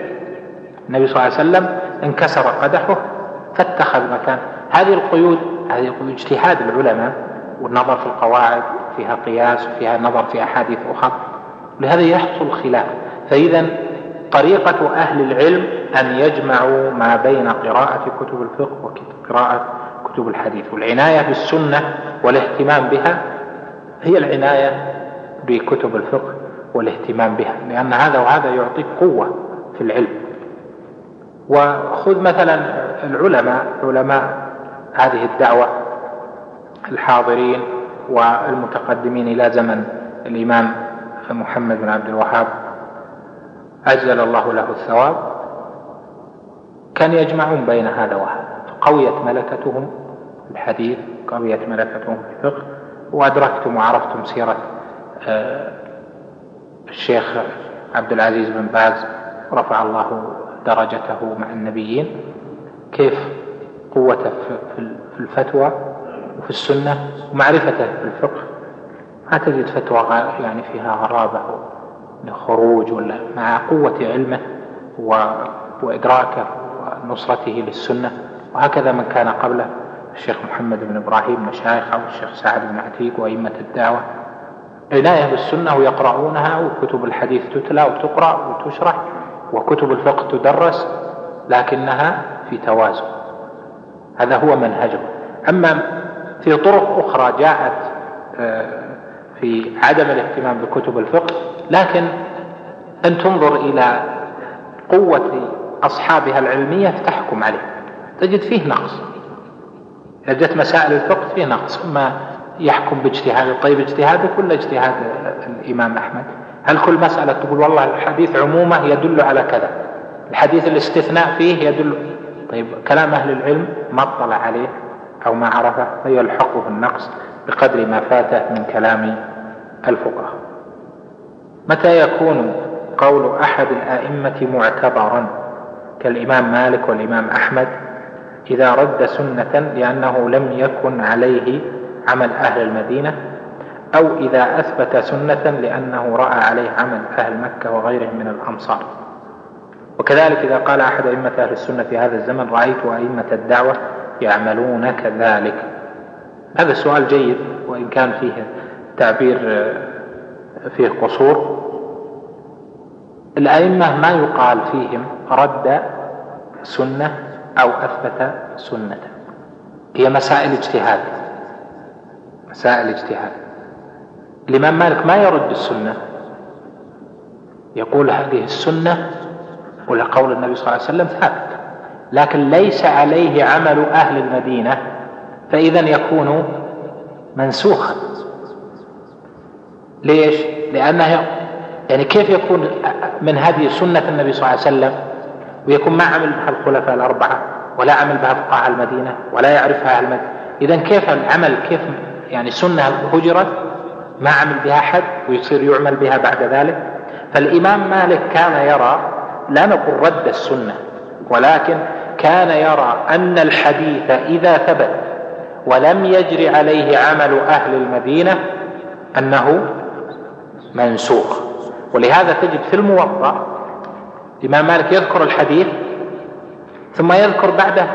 النبي صلى الله عليه وسلم انكسر قدحه فاتخذ مكان. هذه القيود هذه اجتهاد العلماء والنظر في القواعد فيها قياس وفيها نظر في أحاديث أخرى. لهذا يحصل خلاف. فإذا طريقة أهل العلم أن يجمعوا ما بين قراءة كتب الفقه وقراءة كتب الحديث. والعناية بالسنة والاهتمام بها هي العناية بكتب الفقه والاهتمام بها لأن هذا وهذا يعطيك قوة في العلم. وخذ مثلا العلماء علماء هذه الدعوة الحاضرين والمتقدمين إلى زمن الإمام محمد بن عبد الوهاب. أجزل الله له الثواب. كان يجمعون بين هذا وهذا. قويت ملكتهم في الحديث قويت ملكتهم في الفقه وأدركتم وعرفتم سيرة آه، الشيخ عبد العزيز بن باز رفع الله درجته مع النبيين. كيف قوته في الفتوى وفي السنة ومعرفته في الفقه؟ ما تجد فتوى يعني فيها غرابة. لخروج ولا مع قوة علمه وإدراكه ونصرته للسنة. وهكذا من كان قبله الشيخ محمد بن إبراهيم مشايخه والشيخ سعد بن عتيق وأئمة الدعوة. عناية بالسنة ويقرؤونها وكتب الحديث تتلى وتقرأ وتشرح وكتب الفقه تدرس لكنها في توازن. هذا هو منهجه. أما في طرق أخرى جاءت آه، في عدم الاهتمام بكتب الفقه لكن أن تنظر إلى قوة أصحابها العلمية فتحكم عليه. تجد فيه نقص. إذا جت مسائل الفقه فيه نقص ما يحكم باجتهاد طيب اجتهاده كل اجتهاد الإمام أحمد. هل كل مسألة تقول والله الحديث عمومة يدل على كذا الحديث الاستثناء فيه يدل طيب كلام أهل العلم ما اطلع عليه أو ما عرفه فيلحقه النقص بقدر ما فاته من كلام الفقهاء. متى يكون قول أحد الآئمة معتبرا كالإمام مالك والإمام أحمد؟ إذا رد سنة لأنه لم يكن عليه عمل أهل المدينة أو إذا أثبت سنة لأنه رأى عليه عمل أهل مكة وغيرهم من الأمصار وكذلك إذا قال أحد أئمة أهل السنة في هذا الزمن رأيت أئمة الدعوة يعملون كذلك. هذا السؤال جيد وإن كان فيه تعبير فيه قصور. الأئمة ما يقال فيهم رد سنة أو أثبت سنة. هي مسائل اجتهاد مسائل اجتهاد. الإمام مالك ما يرد السنة. يقول هذه السنة ولقول النبي صلى الله عليه وسلم ثابت. لكن ليس عليه عمل أهل المدينة فإذا يكون منسوخا. ليش؟ لأنه يعني كيف يكون من هذه سنة النبي صلى الله عليه وسلم ويكون ما عمل بها الخلفاء الأربعة ولا عمل بها فقهاء المدينة ولا يعرفها أهل المدينة؟ إذا كيف العمل؟ كيف يعني سنة هجرت؟ ما عمل بها أحد ويصير يعمل بها بعد ذلك؟ فالإمام مالك كان يرى لا نقول رد السنة ولكن كان يرى أن الحديث إذا ثبت ولم يجري عليه عمل أهل المدينة أنه منسوخ. ولهذا تجد في الموضع الإمام مالك يذكر الحديث ثم يذكر بعده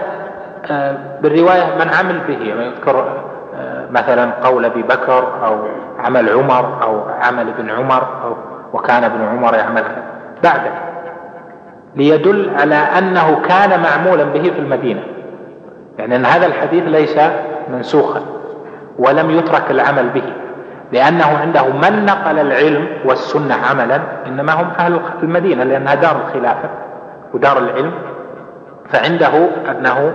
آه، بالرواية من عمل به يذكر آه، مثلا قول أبي بكر أو عمل عمر أو عمل ابن عمر أو وكان ابن عمر يعمل بعده ليدل على أنه كان معمولا به في المدينة. يعني أن هذا الحديث ليس منسوخا ولم يترك العمل به. لأنه عنده من نقل العلم والسنة عملا إنما هم أهل المدينة لأنها دار الخلافة ودار العلم. فعنده أنه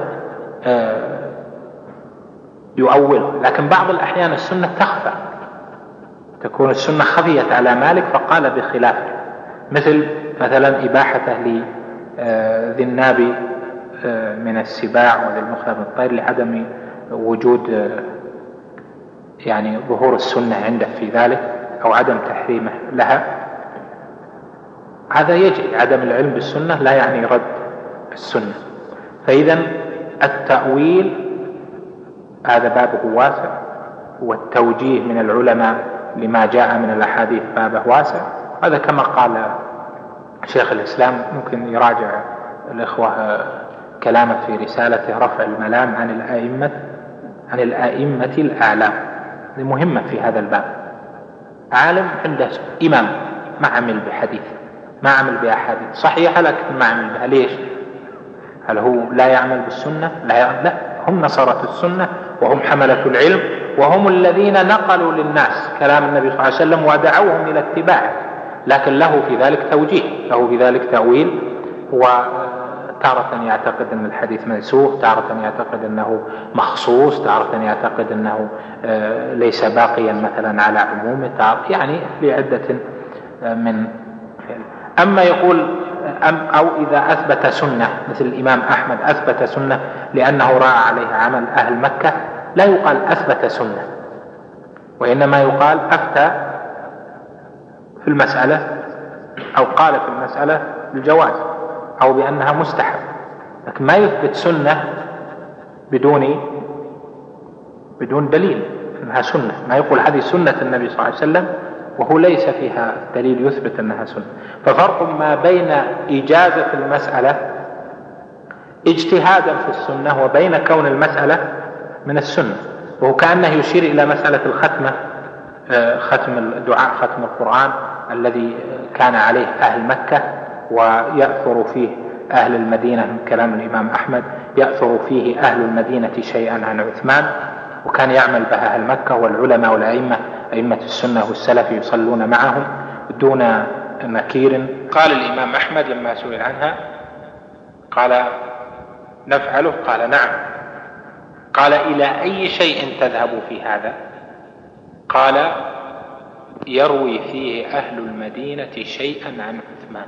آه، يؤول. لكن بعض الأحيان السنة تخفى. تكون السنة خفيت على مالك فقال بخلافه. مثل مثلا إباحته لذي آه، الناب آه، من السباع وللمخلف من الطير لعدم وجود يعني ظهور السنة عنده في ذلك أو عدم تحريمه لها. هذا يجري عدم العلم بالسنة لا يعني رد السنة. فإذا التأويل هذا بابه واسع والتوجيه من العلماء لما جاء من الأحاديث بابه واسع. هذا كما قال شيخ الإسلام ممكن يراجع الإخوة كلامه في رسالته رفع الملام عن الأئمة عن الأئمة الأعلام. مهمة في هذا الباب. عالم عنده إمام ما عمل بحديث ما عمل بأحاديث. صحيحة لكن ما عمل بها. ليش؟ هل هو لا يعمل بالسنة؟ لا, يعمل. لا. هم نصرة السنة وهم حملة العلم وهم الذين نقلوا للناس كلام النبي صلى الله عليه وسلم ودعوهم إلى اتباعه. لكن له في ذلك توجيه له في ذلك تأويل تارة يعتقد أن الحديث منسوخ تارة يعتقد أنه مخصوص تارة يعتقد أنه آه، ليس باقيا مثلا على عمومه يعني لعدة آه، من أما يقول أم أو إذا أثبت سنة مثل الإمام أحمد أثبت سنة لأنه رأى عليها عمل أهل مكة لا يقال أثبت سنة وإنما يقال أفتى في المسألة أو قال في المسألة بالجواز. أو بأنها مستحب لكن ما يثبت سنة بدون بدون دليل أنها سنة. ما يقول هذه سنة النبي صلى الله عليه وسلم وهو ليس فيها دليل يثبت أنها سنة. ففرق ما بين إجازة المسألة اجتهادا في السنة وبين كون المسألة من السنة وهو كأنه يشير إلى مسألة الختمة آه، ختم الدعاء ختم القرآن الذي كان عليه أهل مكة. ويأثر فيه أهل المدينة من كلام الإمام أحمد يأثر فيه أهل المدينة شيئا عن عثمان وكان يعمل بها أهل مكة والعلماء والأئمة أئمة السنة والسلف يصلون معهم دون نكير. قال الإمام أحمد لما سئل عنها قال نفعله؟ قال نعم. قال إلى أي شيء تذهب في هذا؟ قال يروي فيه أهل المدينة شيئا عن عثمان.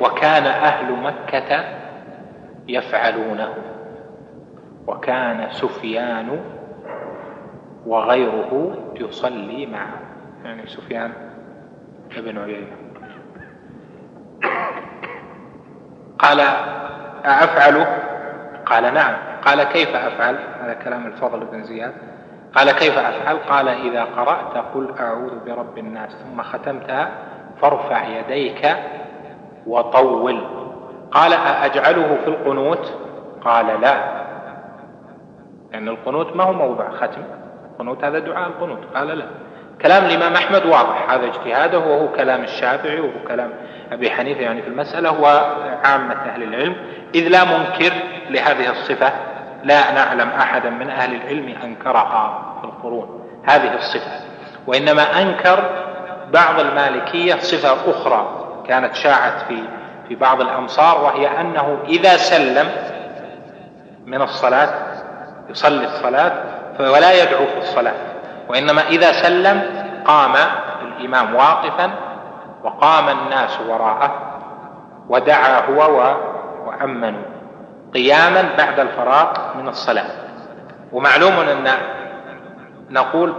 وكان أهل مكة يفعلونه وكان سفيان وغيره يصلي معه. يعني سفيان ابن عيينة قال أفعل قال نعم. قال كيف أفعل؟ هذا كلام الفضل بن زياد. قال كيف أفعل؟ قال إذا قرأت قل أعوذ برب الناس ثم ختمتها فارفع يديك وطول. قال أأجعله في القنوت؟ قال لا. لأن القنوت ما هو موضع ختم. القنوت هذا دعاء القنوت. قال لا. كلام الإمام أحمد واضح. هذا اجتهاده وهو كلام الشافعي وهو كلام أبي حنيفة يعني في المسألة وعامة أهل العلم. إذ لا منكر لهذه الصفة. لا نعلم أحدا من أهل العلم أنكرها في القرون. هذه الصفة. وإنما أنكر بعض المالكية صفة أخرى. كانت شاعت في في بعض الأمصار وهي أنه إذا سلم من الصلاة يصلي الصلاة ولا يدعو في الصلاة وإنما إذا سلم قام الإمام واقفا وقام الناس وراءه ودعا هو وأمنوا قياما بعد الفراغ من الصلاة. ومعلوم أن نقول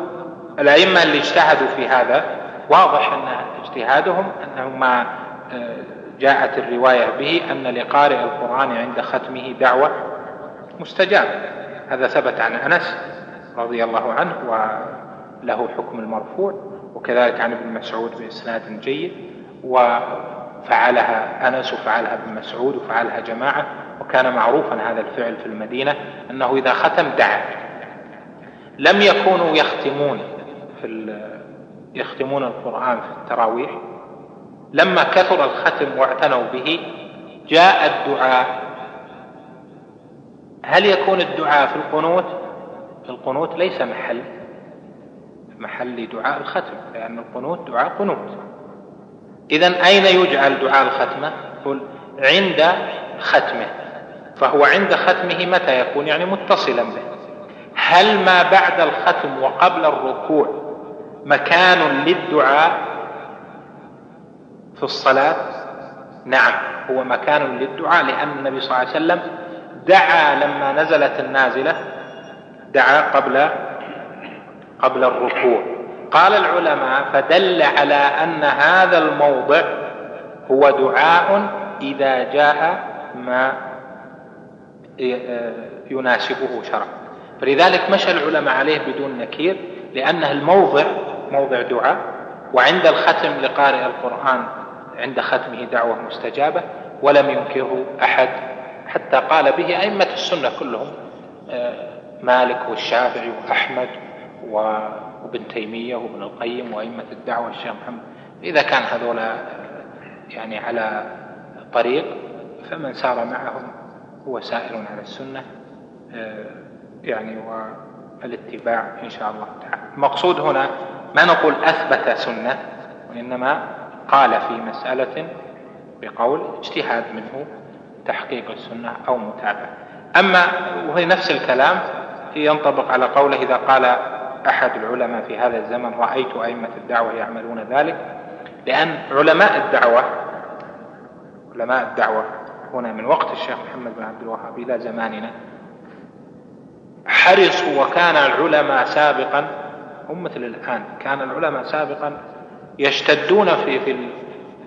الأئمة اللي اجتهدوا في هذا واضح أن اجتهادهم أنه ما آه، جاءت الرواية به أن لقارئ القرآن عند ختمه دعوة مستجابة هذا ثبت عن أنس رضي الله عنه وله حكم المرفوع وكذلك عن ابن مسعود بإسناد جيد وفعلها أنس وفعلها ابن مسعود وفعلها جماعة وكان معروفا هذا الفعل في المدينة أنه إذا ختم دعا. لم يكونوا يختمون في يختمون القرآن في التراويح. لما كثر الختم واعتنوا به جاء الدعاء. هل يكون الدعاء في القنوت؟ القنوت ليس محل. محل دعاء الختم لأن القنوت دعاء قنوت. إذا أين يجعل دعاء الختمة قل عند ختمه. فهو عند ختمه متى يكون؟ يعني متصلا به. هل ما بعد الختم وقبل الركوع مكان للدعاء في الصلاة؟ نعم هو مكان للدعاء لأن النبي صلى الله عليه وسلم دعا لما نزلت النازلة دعا قبل قبل الركوع. قال العلماء فدل على أن هذا الموضع هو دعاء إذا جاء ما يناسبه شرعا فلذلك مشى العلماء عليه بدون نكير لأنه الموضع موضع دعاء وعند الختم لقارئ القرآن عند ختمه دعوة مستجابة ولم ينكره أحد. حتى قال به أئمة السنة كلهم آه، مالك والشافعي وأحمد وابن تيمية وابن القيم وأئمة الدعوة الشيخ محمد. إذا كان هذولا يعني على طريق فمن سار معهم هو سائر على السنة آه، يعني والاتباع إن شاء الله تعالى. المقصود هنا ما نقول أثبت سنة وإنما قال في مسألة بقول اجتهاد منه تحقيق السنة أو متابعة. أما وهي نفس الكلام ينطبق على قوله إذا قال أحد العلماء في هذا الزمن رأيت أئمة الدعوة يعملون ذلك لأن علماء الدعوة علماء الدعوة هنا من وقت الشيخ محمد بن عبد الوهاب إلى زماننا حرصوا وكان العلماء سابقا هم مثل الآن كان. العلماء سابقا يشتدون في في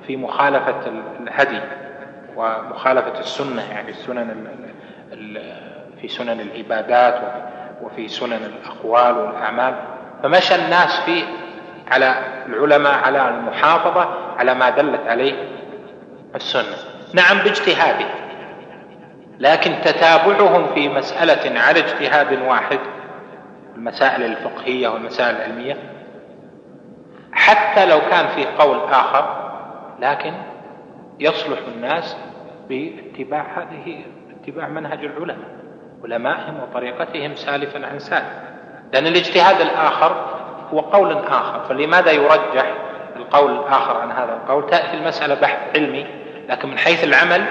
في مخالفة الهدي ومخالفة السنة يعني السنن في سنن العبادات وفي سنن الأقوال والأعمال. فمشى الناس في على العلماء على المحافظة على ما دلت عليه السنة. نعم باجتهاده لكن تتابعهم في مسألة على اجتهاد واحد المسائل الفقهية والمسائل العلمية؟ حتى لو كان في قول آخر لكن يصلح الناس باتباع هذه اتباع منهج العلماء علمائهم وطريقتهم سالفا عن سالف. لأن الاجتهاد الآخر هو قول آخر فلماذا يرجح القول الآخر عن هذا القول؟ تأتي المسألة بحث علمي لكن من حيث العمل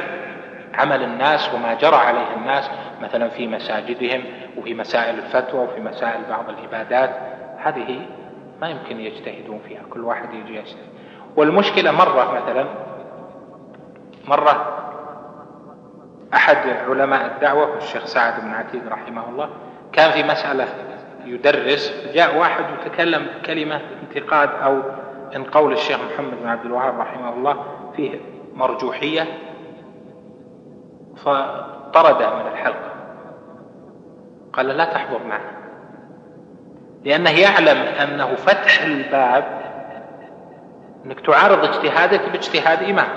عمل الناس وما جرى عليه الناس مثلا في مساجدهم وفي مسائل الفتوى وفي مسائل بعض العبادات هذه ما يمكن يجتهدون فيها كل واحد يجي يجتهد والمشكلة مرة مثلا مرة أحد علماء الدعوة الشيخ سعد بن عتيق رحمه الله كان في مسألة يدرس جاء واحد وتكلم كلمة انتقاد أو إن قول الشيخ محمد بن عبد الوهاب رحمه الله فيه مرجوحية فطرده من الحلقة قال لا تحضر معنا لأنه يعلم أنه فتح الباب أنك تعارض اجتهادك باجتهاد إمام.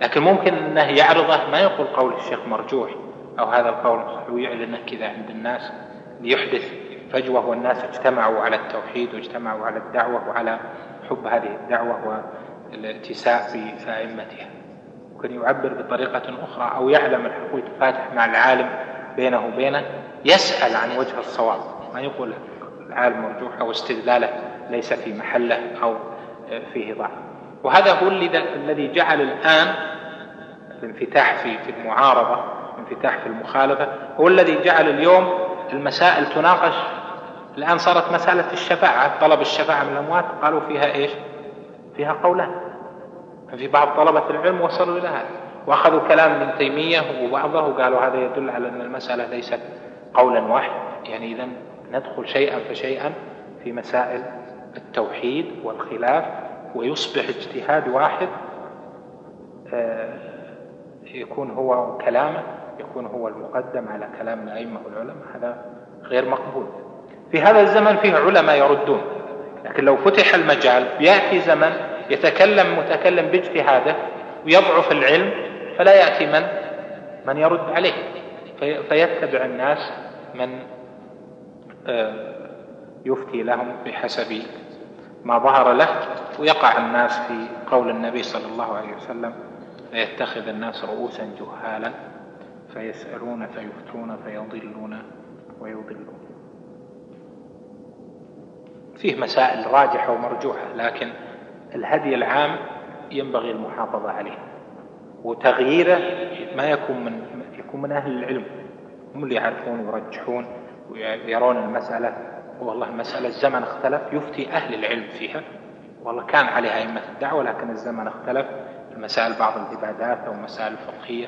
لكن ممكن أنه يعرضه ما يقول قول الشيخ مرجوح أو هذا القول ويعلنه كذا عند الناس ليحدث فجوة والناس اجتمعوا على التوحيد واجتمعوا على الدعوة وعلى حب هذه الدعوة والاتساع في أئمتها. ممكن يعبر بطريقة أخرى أو يعلم الحق يتفاتح مع العالم بينه وبينه يسأل عن وجه الصواب. ما يقول العالم مرجوح أو استدلاله ليس في محله أو فيه ضعف. وهذا هو الذي جعل الآن الانفتاح في المعارضة الانفتاح في المخالفة هو الذي جعل اليوم المسائل تناقش. الآن صارت مسألة الشفاعة طلب الشفاعة من الأموات قالوا فيها إيش؟ فيها قولان. في بعض طلبة العلم وصلوا إلى هذا وأخذوا كلام ابن تيمية وبعضه وقالوا هذا يدل على أن المسألة ليست قولا واحد يعني إذا ندخل شيئا فشيئا في مسائل التوحيد والخلاف ويصبح اجتهاد واحد آه، يكون هو كلامه يكون هو المقدم على كلام الأئمة والعلماء. هذا غير مقبول. في هذا الزمن فيه علماء يردون لكن لو فتح المجال يأتي زمن يتكلم متكلم باجتهاده ويضعف العلم فلا يأتي من؟ من يرد عليه. فيتبع الناس من آه، يفتي لهم بحسب ما ظهر له ويقع الناس في قول النبي صلى الله عليه وسلم فيتخذ الناس رؤوسا جهالا فيسألون فيفتون فيضلون ويضلون. فيه مسائل راجحة ومرجوحة لكن الهدي العام ينبغي المحافظة عليه وتغييره ما يكون من يكون من أهل العلم هم اللي يعرفون ويرجحون ويرون المسألة. والله المسألة الزمن اختلف يفتي أهل العلم فيها. والله كان عليها أئمة الدعوة لكن الزمن اختلف. المسائل بعض العبادات أو مسائل فقهية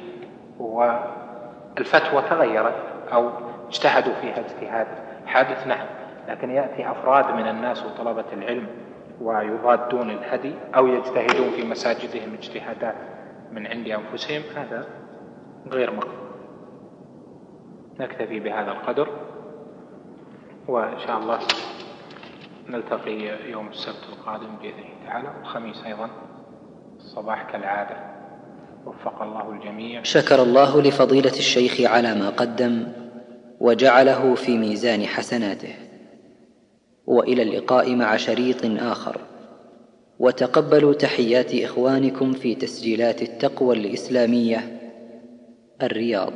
والفتوى تغيرت أو اجتهدوا فيها اجتهاد حادث نعم لكن يأتي أفراد من الناس وطلبة العلم ويضادون الهدي أو يجتهدون في مساجدهم اجتهادات من عند أنفسهم هذا غير مقبول. نكتفي بهذا القدر وإن شاء الله نلتقي يوم السبت القادم بإذنه تعالى والخميس أيضا الصباح كالعادة. وفق الله الجميع. شكر الله لفضيلة الشيخ على ما قدم وجعله في ميزان حسناته. وإلى اللقاء مع شريط آخر. وتقبلوا تحيات إخوانكم في تسجيلات التقوى الإسلامية الرياض.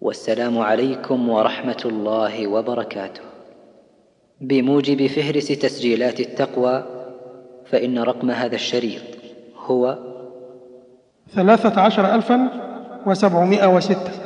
والسلام عليكم ورحمة الله وبركاته. بموجب فهرس تسجيلات التقوى فإن رقم هذا الشريط هو ثلاثة عشر الفا وسبعمائة وستة.